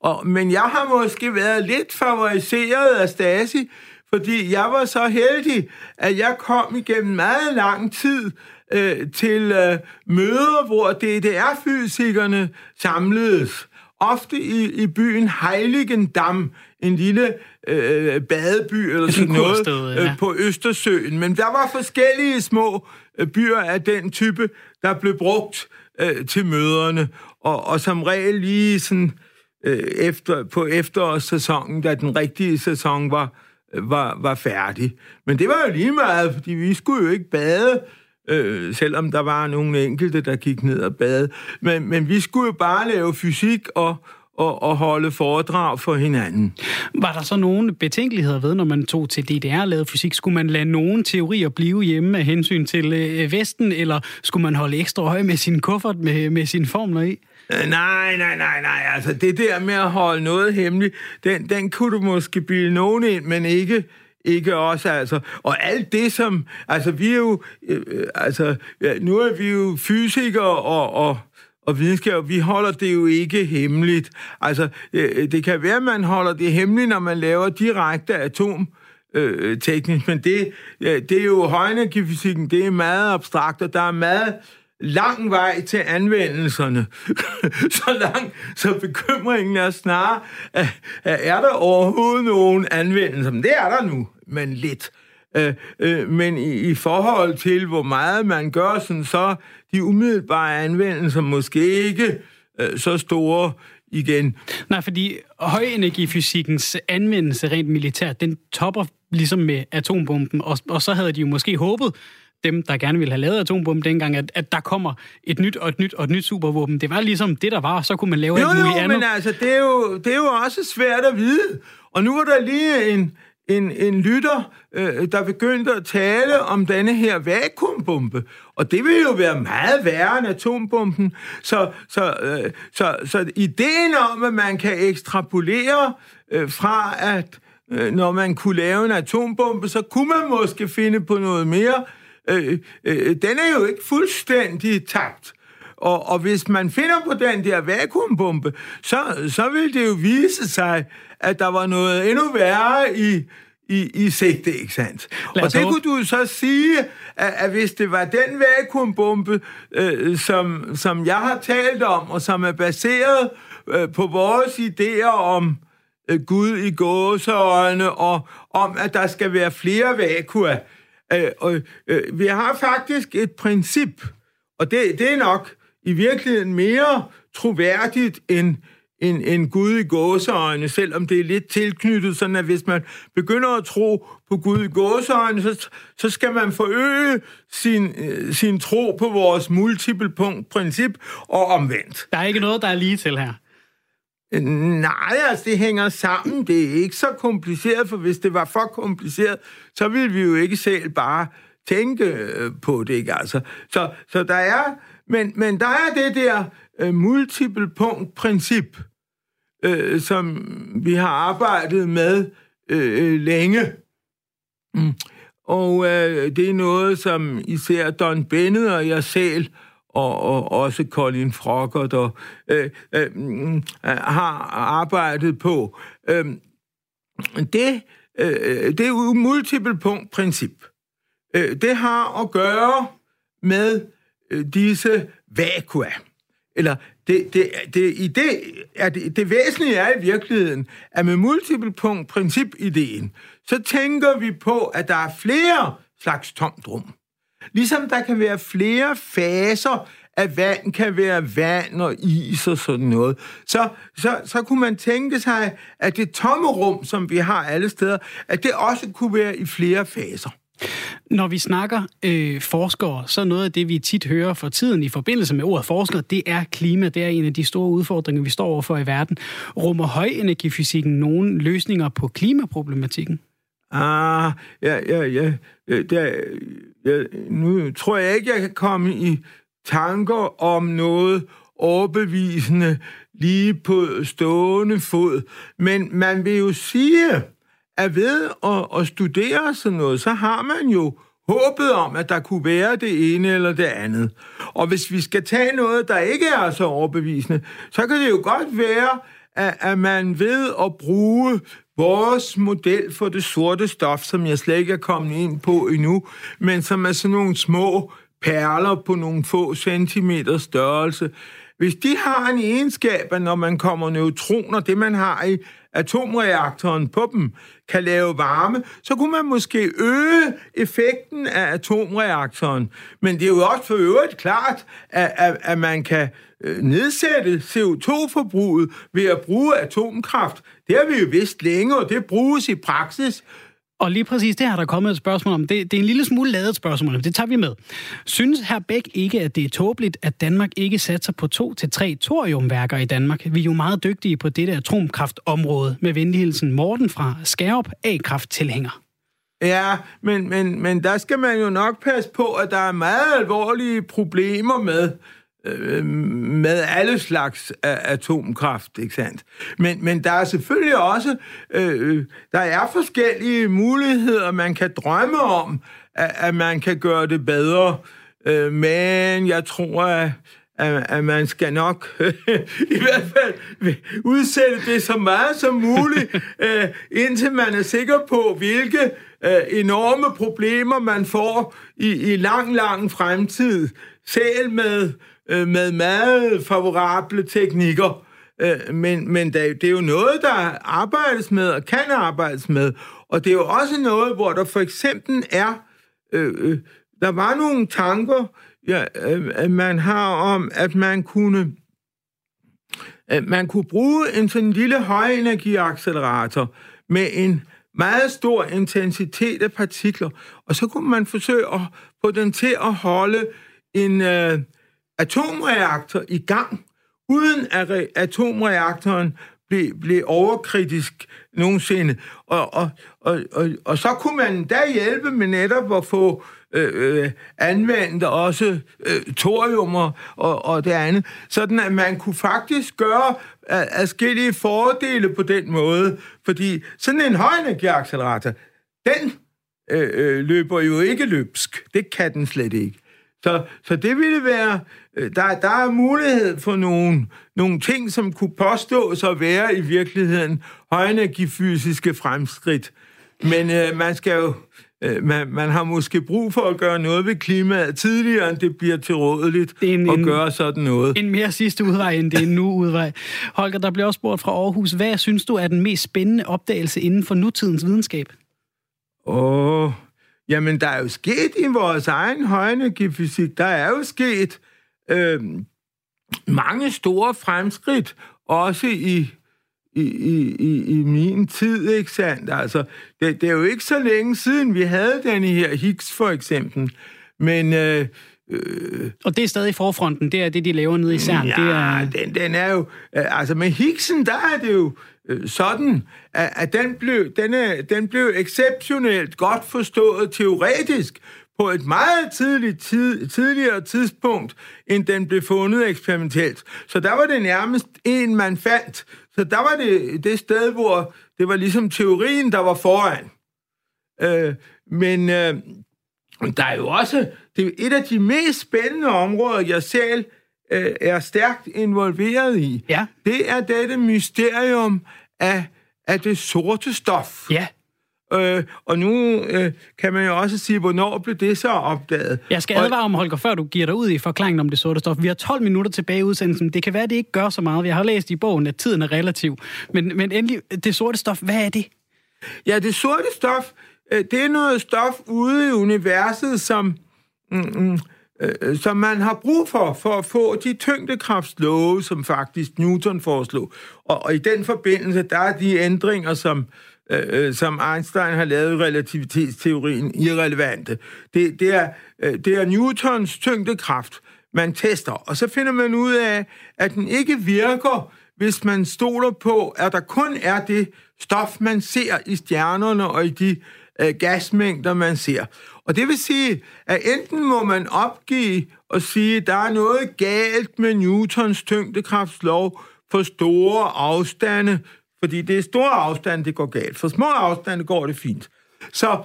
og, men jeg har måske været lidt favoriseret af Stasi, fordi jeg var så heldig, at jeg kom igennem meget lang tid øh, til øh, møder, hvor DDR-fysikerne samledes. Ofte i, i byen Heiligendam, en lille øh, badeby eller sådan noget sted, ja. øh, på Østersøen. Men der var forskellige små øh, byer af den type, der blev brugt øh, til møderne, og, og som regel lige sådan øh, efter, på efterårssæsonen, da den rigtige sæson var, var, var færdig. Men det var jo lige meget, fordi vi skulle jo ikke bade øh, selvom der var nogle enkelte, der gik ned og bad. Men, men vi skulle jo bare lave fysik og, og, og holde foredrag for hinanden. Var der så nogle betænkeligheder ved, når man tog til DDR og lavede fysik? Skulle man lade nogen teorier blive hjemme af hensyn til øh, Vesten, eller skulle man holde ekstra høj med sin kuffert med, med sine formler i? Øh, nej, nej, nej, nej. Altså, det der med at holde noget hemmeligt, den, den kunne du måske bilde nogen ind, men ikke, ikke også, altså. Og alt det, som... Altså, vi er jo... Øh, altså, ja, nu er vi jo fysikere og, og, og videnskab, vi holder det jo ikke hemmeligt. Altså, øh, det kan være, at man holder det hemmeligt, når man laver direkte atom øh, teknisk, men det, det er jo højenergifysikken, det er meget abstrakt, og der er meget lang vej til anvendelserne. *laughs* så lang, så bekymringen er snarere, er der overhovedet nogen anvendelser? Men det er der nu, men lidt. Øh, øh, men i, i forhold til, hvor meget man gør, sådan, så de umiddelbare anvendelser måske ikke øh, så store igen. Nej, fordi højenergifysikkens anvendelse rent militært, den topper ligesom med atombomben, og, og så havde de jo måske håbet, dem, der gerne ville have lavet atombomben dengang, at, at der kommer et nyt og et nyt og et nyt supervåben. Det var ligesom det, der var, så kunne man lave jo, alt muligt jo, andet. men altså, det er, jo, det er jo også svært at vide. Og nu er der lige en, en, en lytter, øh, der begyndte at tale om denne her vakuumbombe. Og det vil jo være meget værre end atombomben. Så, så, øh, så, så ideen om, at man kan ekstrapolere øh, fra, at øh, når man kunne lave en atombombe, så kunne man måske finde på noget mere, øh, øh, den er jo ikke fuldstændig tabt. Og, og hvis man finder på den der vakuumbombe, så, så vil det jo vise sig, at der var noget endnu værre i, i, i sigte, ikke sandt? Og det håbe. kunne du så sige, at, at hvis det var den vakuumbombe, øh, som, som jeg har talt om, og som er baseret øh, på vores idéer om øh, Gud i gåseøjne, og om, at der skal være flere vakua, øh, og, øh, vi har faktisk et princip, og det, det er nok i virkeligheden mere troværdigt end en, en Gud i gåseøjne, selvom det er lidt tilknyttet, sådan at hvis man begynder at tro på Gud i gåseøjne, så, så skal man forøge sin, øh, sin tro på vores multiple punkt princip og omvendt. Der er ikke noget, der er lige til her. Nej, altså det hænger sammen. Det er ikke så kompliceret, for hvis det var for kompliceret, så ville vi jo ikke selv bare tænke øh, på det, ikke? Altså, så, så der er, men, men der er det der uh, multiple punkt princip, øh, som vi har arbejdet med øh, øh, længe. Mm. Og øh, det er noget, som især Don Bennett og jeg selv og, og også Colin Frockert, der øh, øh, mm, har arbejdet på. Øh, det, øh, det er jo multiple punkt princip. Øh, det har at gøre med øh, disse vakua. Eller det, det, det, i det, er det, det væsentlige er i virkeligheden, at med multiple punkt princip-ideen, så tænker vi på, at der er flere slags tomt rum. Ligesom der kan være flere faser at vand kan være vand og is og sådan noget, så, så, så kunne man tænke sig, at det tomme rum, som vi har alle steder, at det også kunne være i flere faser. Når vi snakker øh, forskere, så noget af det, vi tit hører for tiden i forbindelse med ordet forsker, det er klima. Det er en af de store udfordringer, vi står overfor i verden. Rummer højenergifysikken nogle løsninger på klimaproblematikken? Ah, ja, ja, ja. ja, ja nu tror jeg ikke, jeg kan komme i tanker om noget overbevisende lige på stående fod. Men man vil jo sige, at ved at, at studere sådan noget, så har man jo håbet om, at der kunne være det ene eller det andet. Og hvis vi skal tage noget, der ikke er så overbevisende, så kan det jo godt være, at, at man ved at bruge vores model for det sorte stof, som jeg slet ikke er kommet ind på endnu, men som er sådan nogle små perler på nogle få centimeter størrelse. Hvis de har en egenskab, at når man kommer neutroner, det man har i atomreaktoren på dem, kan lave varme, så kunne man måske øge effekten af atomreaktoren. Men det er jo også for øvrigt klart, at, at, at man kan øh, nedsætte CO2-forbruget ved at bruge atomkraft. Det har vi jo vidst længe, og det bruges i praksis og lige præcis det har der kommet et spørgsmål om. Det, det er en lille smule lavet spørgsmål, det tager vi med. Synes herr Bæk ikke, at det er tåbeligt, at Danmark ikke satser på to til tre thoriumværker i Danmark? Vi er jo meget dygtige på dette atomkraftområde med venligheden Morten fra Skærup, A-kraft-tilhænger. Ja, men, men, men der skal man jo nok passe på, at der er meget alvorlige problemer med, øh, med alle slags atomkraft, ikke sandt? Men, men der er selvfølgelig også, øh, der er forskellige muligheder, man kan drømme om, at, at man kan gøre det bedre. Øh, men jeg tror, at at, at man skal nok *laughs* i hvert fald udsætte det så meget som muligt, *laughs* øh, indtil man er sikker på, hvilke øh, enorme problemer man får i, i lang, lang fremtid, selv med, øh, med meget favorable teknikker. Øh, men men det, det er jo noget, der arbejdes med og kan arbejdes med. Og det er jo også noget, hvor der for eksempel er... Øh, øh, der var nogle tanker ja, øh, man har om, at man kunne man kunne bruge en sådan lille højenergiaccelerator med en meget stor intensitet af partikler, og så kunne man forsøge at få den til at holde en øh, atomreaktor i gang, uden at re- atomreaktoren blev, blev overkritisk nogensinde. Og, og, og, og, og så kunne man da hjælpe med netop at få øh, øh, anvendt også øh, thoriumer og, og det andet, sådan at man kunne faktisk gøre adskillige fordele på den måde, fordi sådan en højenergiaccelerator, den øh, øh, løber jo ikke løbsk. Det kan den slet ikke. Så, så det ville være, øh, der, der er mulighed for nogle, nogle ting, som kunne påstås at være i virkeligheden højenergifysiske fremskridt. Men øh, man skal jo øh, man, man har måske brug for at gøre noget ved klimaet tidligere, end det bliver tilrådeligt det en, at en, gøre sådan noget. En mere sidste udvej, end det er nu udvej. Holger, der bliver også spurgt fra Aarhus. Hvad synes du er den mest spændende opdagelse inden for nutidens videnskab? Åh, jamen der er jo sket i vores egen højenergifysik, der er jo sket øh, mange store fremskridt, også i i, i, i, i min tid, ikke sandt? Altså, det, det er jo ikke så længe siden, vi havde den her Higgs, for eksempel. Men... Øh, Øh, og det er stadig forfronten, det er det, de laver nede i CERN. Ja, det er... den, den er jo... Øh, altså med Higgsen, der er det jo øh, sådan, at, at den, blev, denne, den blev exceptionelt godt forstået teoretisk på et meget tidligt, tid, tidligere tidspunkt, end den blev fundet eksperimentelt. Så der var det nærmest en, man fandt, så der var det det sted, hvor det var ligesom teorien, der var foran. Øh, men øh, der er jo også, det er et af de mest spændende områder, jeg selv øh, er stærkt involveret i. Ja. Det er dette mysterium af, af det sorte stof. Ja. Øh, og nu øh, kan man jo også sige, hvornår blev det så opdaget? Jeg skal advare om, Holger, før du giver dig ud i forklaringen om det sorte stof. Vi har 12 minutter tilbage i udsendelsen. Det kan være, at det ikke gør så meget. Jeg har læst i bogen, at tiden er relativ. Men, men endelig, det sorte stof, hvad er det? Ja, det sorte stof, øh, det er noget stof ude i universet, som... Mm, mm, Øh, øh, som man har brug for, for at få de tyngdekraftslove, som faktisk Newton foreslog. Og, og i den forbindelse, der er de ændringer, som, øh, øh, som Einstein har lavet i relativitetsteorien, irrelevante. Det, det, er, øh, det er Newtons tyngdekraft, man tester, og så finder man ud af, at den ikke virker, hvis man stoler på, at der kun er det stof, man ser i stjernerne og i de øh, gasmængder, man ser. Og det vil sige, at enten må man opgive og sige, at der er noget galt med Newtons tyngdekraftslov for store afstande, fordi det er store afstande, det går galt. For små afstande går det fint. Så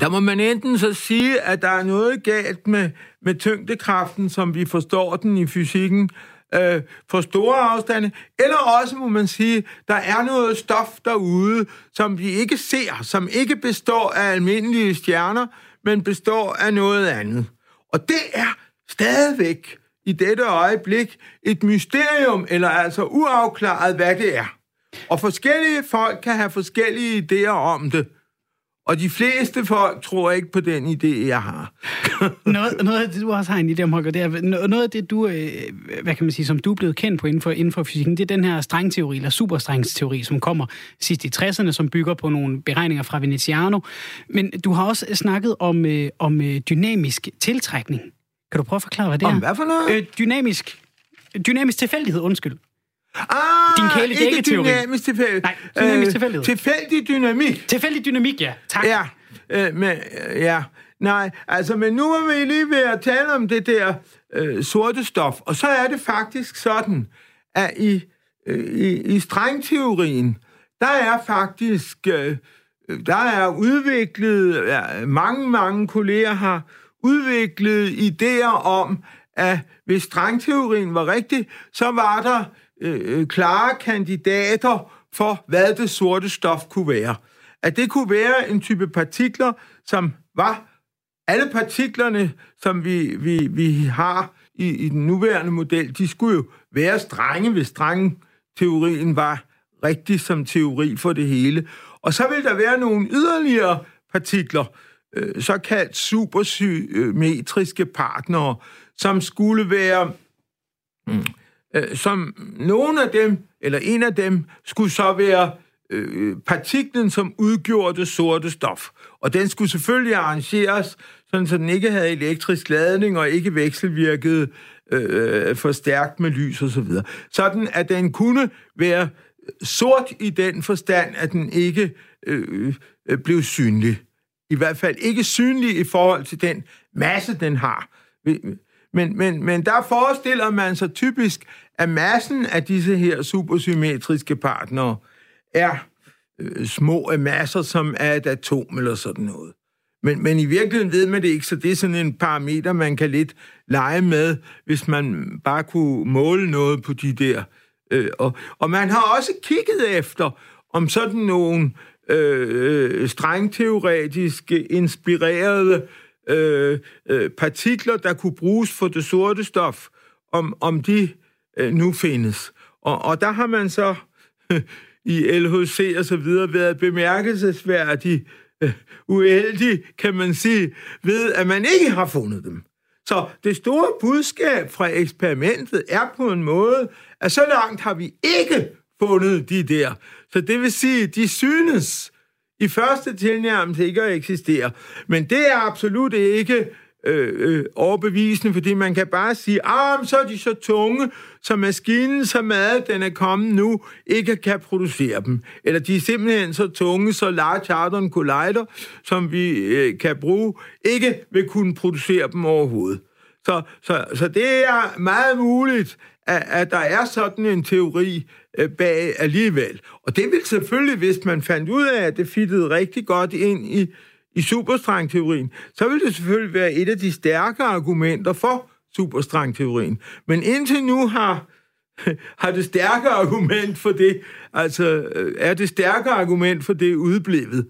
der må man enten så sige, at der er noget galt med, med tyngdekraften, som vi forstår den i fysikken, øh, for store afstande, eller også må man sige, der er noget stof derude, som vi ikke ser, som ikke består af almindelige stjerner, men består af noget andet. Og det er stadigvæk i dette øjeblik et mysterium, eller altså uafklaret, hvad det er. Og forskellige folk kan have forskellige idéer om det. Og de fleste folk tror ikke på den idé, jeg har. *laughs* noget, noget af det, du også har en idé om, Holger, det er, noget af det, du, øh, hvad kan man sige, som du er blevet kendt på inden for, inden for fysikken, det er den her strengteori, eller superstrengsteori, som kommer sidst i 60'erne, som bygger på nogle beregninger fra Veneziano. Men du har også snakket om, øh, om øh, dynamisk tiltrækning. Kan du prøve at forklare, hvad det om er? hvad for noget? Øh, dynamisk, dynamisk tilfældighed, undskyld. Ah, Din kæle ikke dynamisk tilfældighed. Nej, dynamisk tilfældighed. Tilfældig dynamik. Tilfældig dynamik, ja. Tak. Ja, øh, men, øh, ja. Nej, altså, men nu er vi lige ved at tale om det der øh, sorte stof, og så er det faktisk sådan, at i, øh, i, i strengteorien, der er faktisk, øh, der er udviklet, ja, mange, mange kolleger har udviklet idéer om, at hvis strengteorien var rigtig, så var der Øh, øh, klare kandidater for, hvad det sorte stof kunne være. At det kunne være en type partikler, som var alle partiklerne, som vi, vi, vi har i, i den nuværende model, de skulle jo være strenge, hvis strenge-teorien var rigtig som teori for det hele. Og så vil der være nogle yderligere partikler, øh, såkaldt supersymmetriske partnere, som skulle være, mm, øh, som nogle af dem, eller en af dem, skulle så være øh, øh, partiklen, som udgjorde det sorte stof. Og den skulle selvfølgelig arrangeres, sådan så den ikke havde elektrisk ladning og ikke vekselvirkede øh, for stærkt med lys osv. Så videre. sådan at den kunne være sort i den forstand, at den ikke øh, øh blev synlig. I hvert fald ikke synlig i forhold til den masse, den har. Men, men, men der forestiller man sig typisk, at massen af disse her supersymmetriske partnere er øh, små masser, som er et atom eller sådan noget. Men, men i virkeligheden ved man det ikke, så det er sådan en parameter, man kan lidt lege med, hvis man bare kunne måle noget på de der. Øh, og, og man har også kigget efter, om sådan nogle øh, øh strengteoretiske, inspirerede øh, øh, partikler, der kunne bruges for det sorte stof, om, om de øh, nu findes. Og, og der har man så øh, *laughs* i LHC og så videre været bemærkelsesværdig øh, uheldig, kan man sige, ved at man ikke har fundet dem. Så det store budskab fra eksperimentet er på en måde, at så langt har vi ikke fundet de der. Så det vil sige, de synes i første tilnærmelse ikke at eksistere. Men det er absolut ikke øh, øh, overbevisende, fordi man kan bare sige, ah, så er de så tunge, så maskinen, så mad, den er kommet nu, ikke kan producere dem. Eller de er simpelthen så tunge, så Large Hadron Collider, som vi øh, kan bruge, ikke vil kunne producere dem overhovedet. Så, så, så det er meget muligt, at, at der er sådan en teori Øh, bag alligevel. Og det vil selvfølgelig, hvis man fandt ud af, at det fittede rigtig godt ind i, i superstrengteorien, så vil det selvfølgelig være et af de stærke argumenter for superstrengteorien. Men indtil nu har, *laughs* har det stærke argument for det, altså øh, er det stærke argument for det udblevet.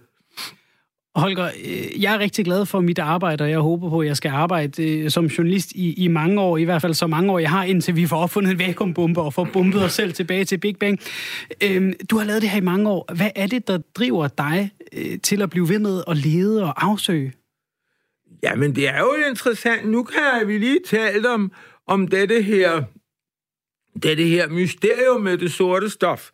Holger, øh, jeg er rigtig glad for mit arbejde, og jeg håber på, at jeg skal arbejde øh, som journalist i, i mange år, i hvert fald så mange år, jeg har, indtil vi får opfundet en vakuumbombe og får bumpet os selv tilbage til Big Bang. Øhm, du har lavet det her i mange år. Hvad er det, der driver dig øh, til at blive ved med at lede og afsøge? Jamen, det er jo interessant. Nu kan vi lige tale om, om dette her, dette her mysterium med det sorte stof.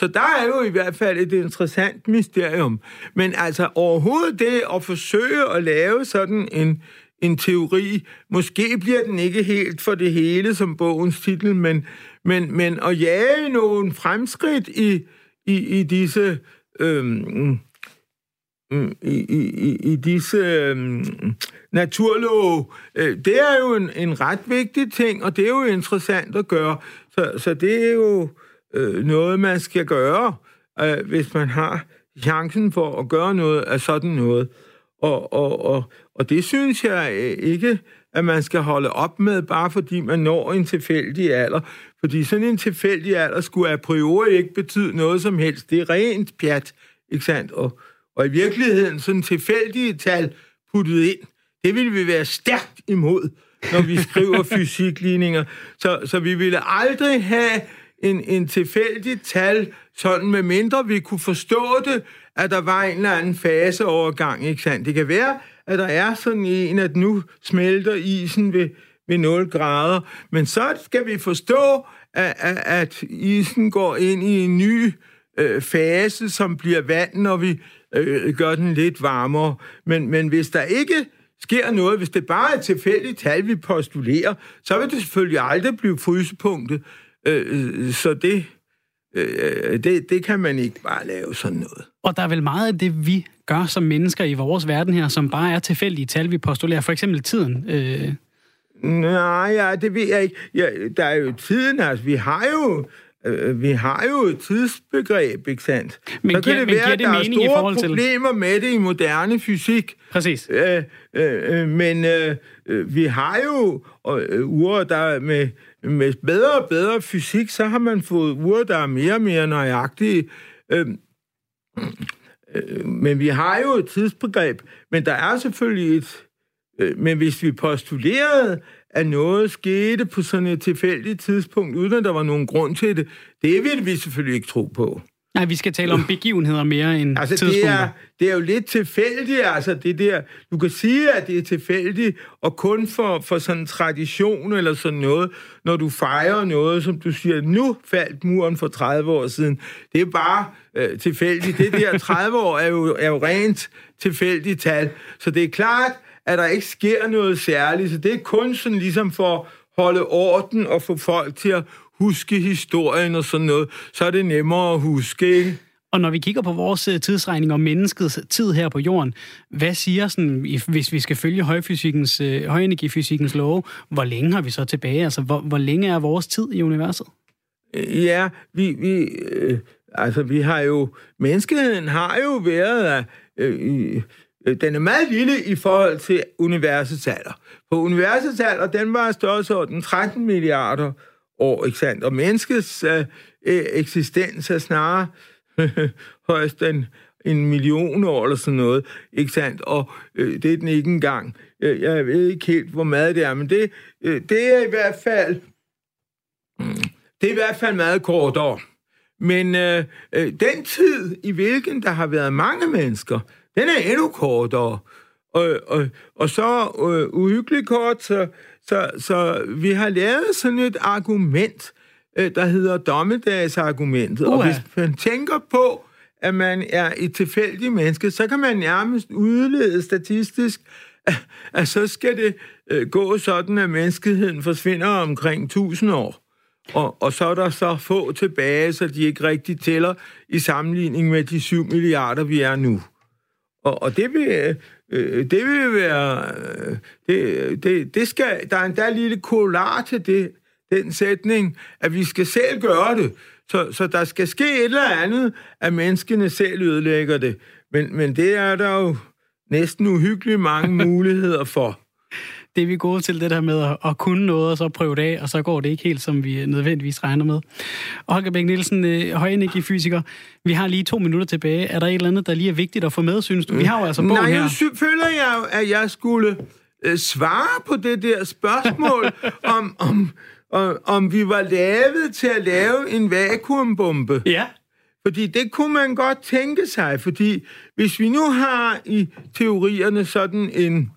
Så der er jo i hvert fald et interessant mysterium. Men altså overhovedet det at forsøge at lave sådan en, en teori, måske bliver den ikke helt for det hele som bogens titel, men, men, men at jage nogle fremskridt i, i, i disse... Øhm, mm, i, i, i disse øhm, naturlove, øh, det er jo en, en ret vigtig ting, og det er jo interessant at gøre. Så, så det er jo øh, noget, man skal gøre, øh, hvis man har chancen for at gøre noget af sådan noget. Og, og, og, og det synes jeg ikke, at man skal holde op med, bare fordi man når en tilfældig alder. Fordi sådan en tilfældig alder skulle a priori ikke betyde noget som helst. Det er rent pjat, ikke sandt? Og, og i virkeligheden, sådan tilfældige tal puttet ind, det vil vi være stærkt imod, når vi skriver *laughs* fysikligninger. Så, så vi ville aldrig have en, en tilfældig tal, sådan med mindre vi kunne forstå det, at der var en eller anden faseovergang, ikke sandt? Det kan være, at der er sådan en, at nu smelter isen ved, ved 0 grader, men så skal vi forstå, at, at, at isen går ind i en ny øh, fase, som bliver vand, når vi øh, gør den lidt varmere. Men, men hvis der ikke sker noget, hvis det bare er et tilfældigt tal, vi postulerer, så vil det selvfølgelig aldrig blive frysepunktet. Øh, så det, øh, det, det kan man ikke bare lave sådan noget. Og der er vel meget af det, vi gør som mennesker i vores verden her, som bare er tilfældige tal, vi postulerer. For eksempel tiden. Øh... Nej, ja, det ved jeg ikke. Ja, der er jo tiden, altså. Vi har jo øh, vi har jo et tidsbegreb, ikke sandt? Men, så kan giver, det være, at der er store til... problemer med det i moderne fysik. Præcis. Øh, øh, øh men øh, vi har jo øh, ure, der med, med bedre og bedre fysik, så har man fået ure, der er mere og mere nøjagtige. Øh, øh, men vi har jo et tidsbegreb, men der er selvfølgelig et... Øh, men hvis vi postulerede, at noget skete på sådan et tilfældigt tidspunkt, uden at der var nogen grund til det, det vil vi selvfølgelig ikke tro på. Nej, vi skal tale om begivenheder mere end altså, det er, det er jo lidt tilfældigt, altså det der, du kan sige, at det er tilfældigt, og kun for, for sådan en tradition eller sådan noget, når du fejrer noget, som du siger, nu faldt muren for 30 år siden. Det er bare øh, tilfældigt. Det der *laughs* 30 år er jo, er jo rent tilfældigt tal. Så det er klart, at der ikke sker noget særligt. Så det er kun sådan ligesom for at holde orden og få folk til at huske historien og sådan noget. Så er det nemmere at huske, ikke? Og når vi kigger på vores øh, tidsregning og menneskets tid her på jorden, hvad siger sådan, hvis vi skal følge højfysikkens, øh, højenergifysikkens love, hvor længe har vi så tilbage? Altså, hvor, hvor længe er vores tid i universet? Ja, vi, vi, øh, altså, vi har jo, menneskeheden har jo været øh, Øh, den er meget lille i forhold til universets alder. På universets alder, den var størrelsesorden 13 milliarder år, ikke sandt? Og menneskets øh, øh eksistens er snarere *laughs* højst en, en million år eller sådan noget, ikke sandt? Og øh, det er den ikke engang. Øh, jeg ved ikke helt, hvor meget det er, men det, øh, det er i hvert fald... Det er i hvert fald meget kortere. Men øh, øh, den tid, i hvilken der har været mange mennesker, den er endnu kortere. Og, og, og så øh, uhyggeligt kort, så, så, så vi har lavet sådan et argument, øh, der hedder dommedagsargumentet. Uh-huh. Og hvis man tænker på, at man er et tilfældigt menneske, så kan man nærmest udlede statistisk, at, *laughs* at så skal det øh, gå sådan, at menneskeheden forsvinder omkring 1000 år. Og, og så er der så få tilbage, så de ikke rigtig tæller i sammenligning med de 7 milliarder, vi er nu. Og, og det vil... Øh, det vil være... Øh, det, det, det skal, der er endda en lille kolar til det, den sætning, at vi skal selv gøre det. Så, så der skal ske et eller andet, at menneskene selv ødelægger det. Men, men det er der jo næsten uhyggeligt mange muligheder for det er vi gode til, det der med at, at kunne noget, og så prøve det af, og så går det ikke helt, som vi nødvendigvis regner med. Og Holger Bæk Nielsen, øh, højenergifysiker, vi har lige to minutter tilbage. Er der et eller andet, der lige er vigtigt at få med, synes du? Vi har jo altså bogen Nej, her. Nej, føler jeg, at jeg skulle øh, svare på det der spørgsmål, *laughs* om, om, om, om vi var lavet til at lave en vakuumbombe. Ja. Fordi det kunne man godt tænke sig, fordi hvis vi nu har i teorierne sådan en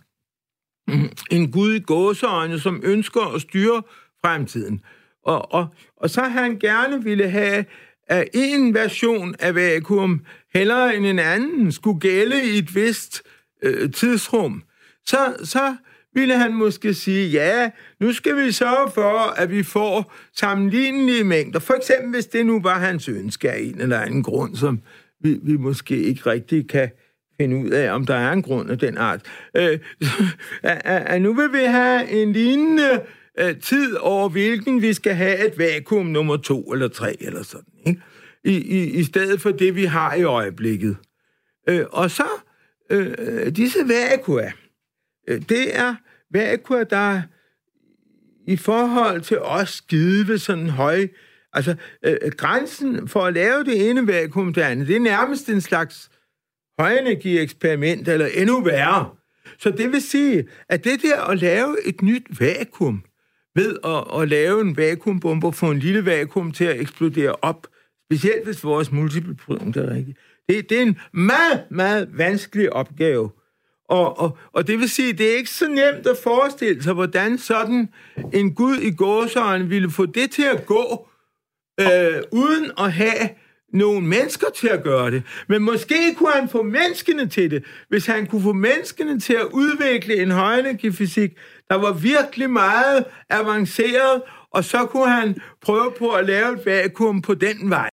*clears throat* en gud i gåseøjne, som ønsker at styre fremtiden. Og, og, og så har han gerne ville have, at en version af vakuum, hellere end en anden, skulle gælde i et vist øh, tidsrum. Så, så ville han måske sige, ja, nu skal vi sørge for, at vi får sammenlignelige mængder. For eksempel, hvis det nu var hans ønske af en eller anden grund, som vi, vi måske ikke rigtig kan finde ud af, om der er en grund af den art. Øh, *laughs* nu vil vi have en lignende øh, tid over, hvilken vi skal have et vakuum nummer to eller tre eller sådan, ikke? I, i, i stedet for det, vi har i øjeblikket. Øh, og så øh, disse vakua, øh, det er vakua, der i forhold til os skide ved sådan høj... Altså, øh, grænsen for at lave det ene vakuum det andet, det er nærmest en slags højenergieksperiment, eller endnu værre. Så det vil sige, at det der at lave et nyt vakuum, ved at, at lave en vakuumbombe og få en lille vakuum til at eksplodere op. Specielt hvis vores multiple er rigtigt. Det, det er en meget, meget vanskelig opgave. Og, og, og det vil sige, det er ikke så nemt at forestille sig, hvordan sådan en Gud i gåsøjne ville få det til at gå, øh, uden at have nogle mennesker til at gøre det. Men måske kunne han få menneskene til det, hvis han kunne få menneskene til at udvikle en højenergifysik, der var virkelig meget avanceret, og så kunne han prøve på at lave et vakuum på den vej.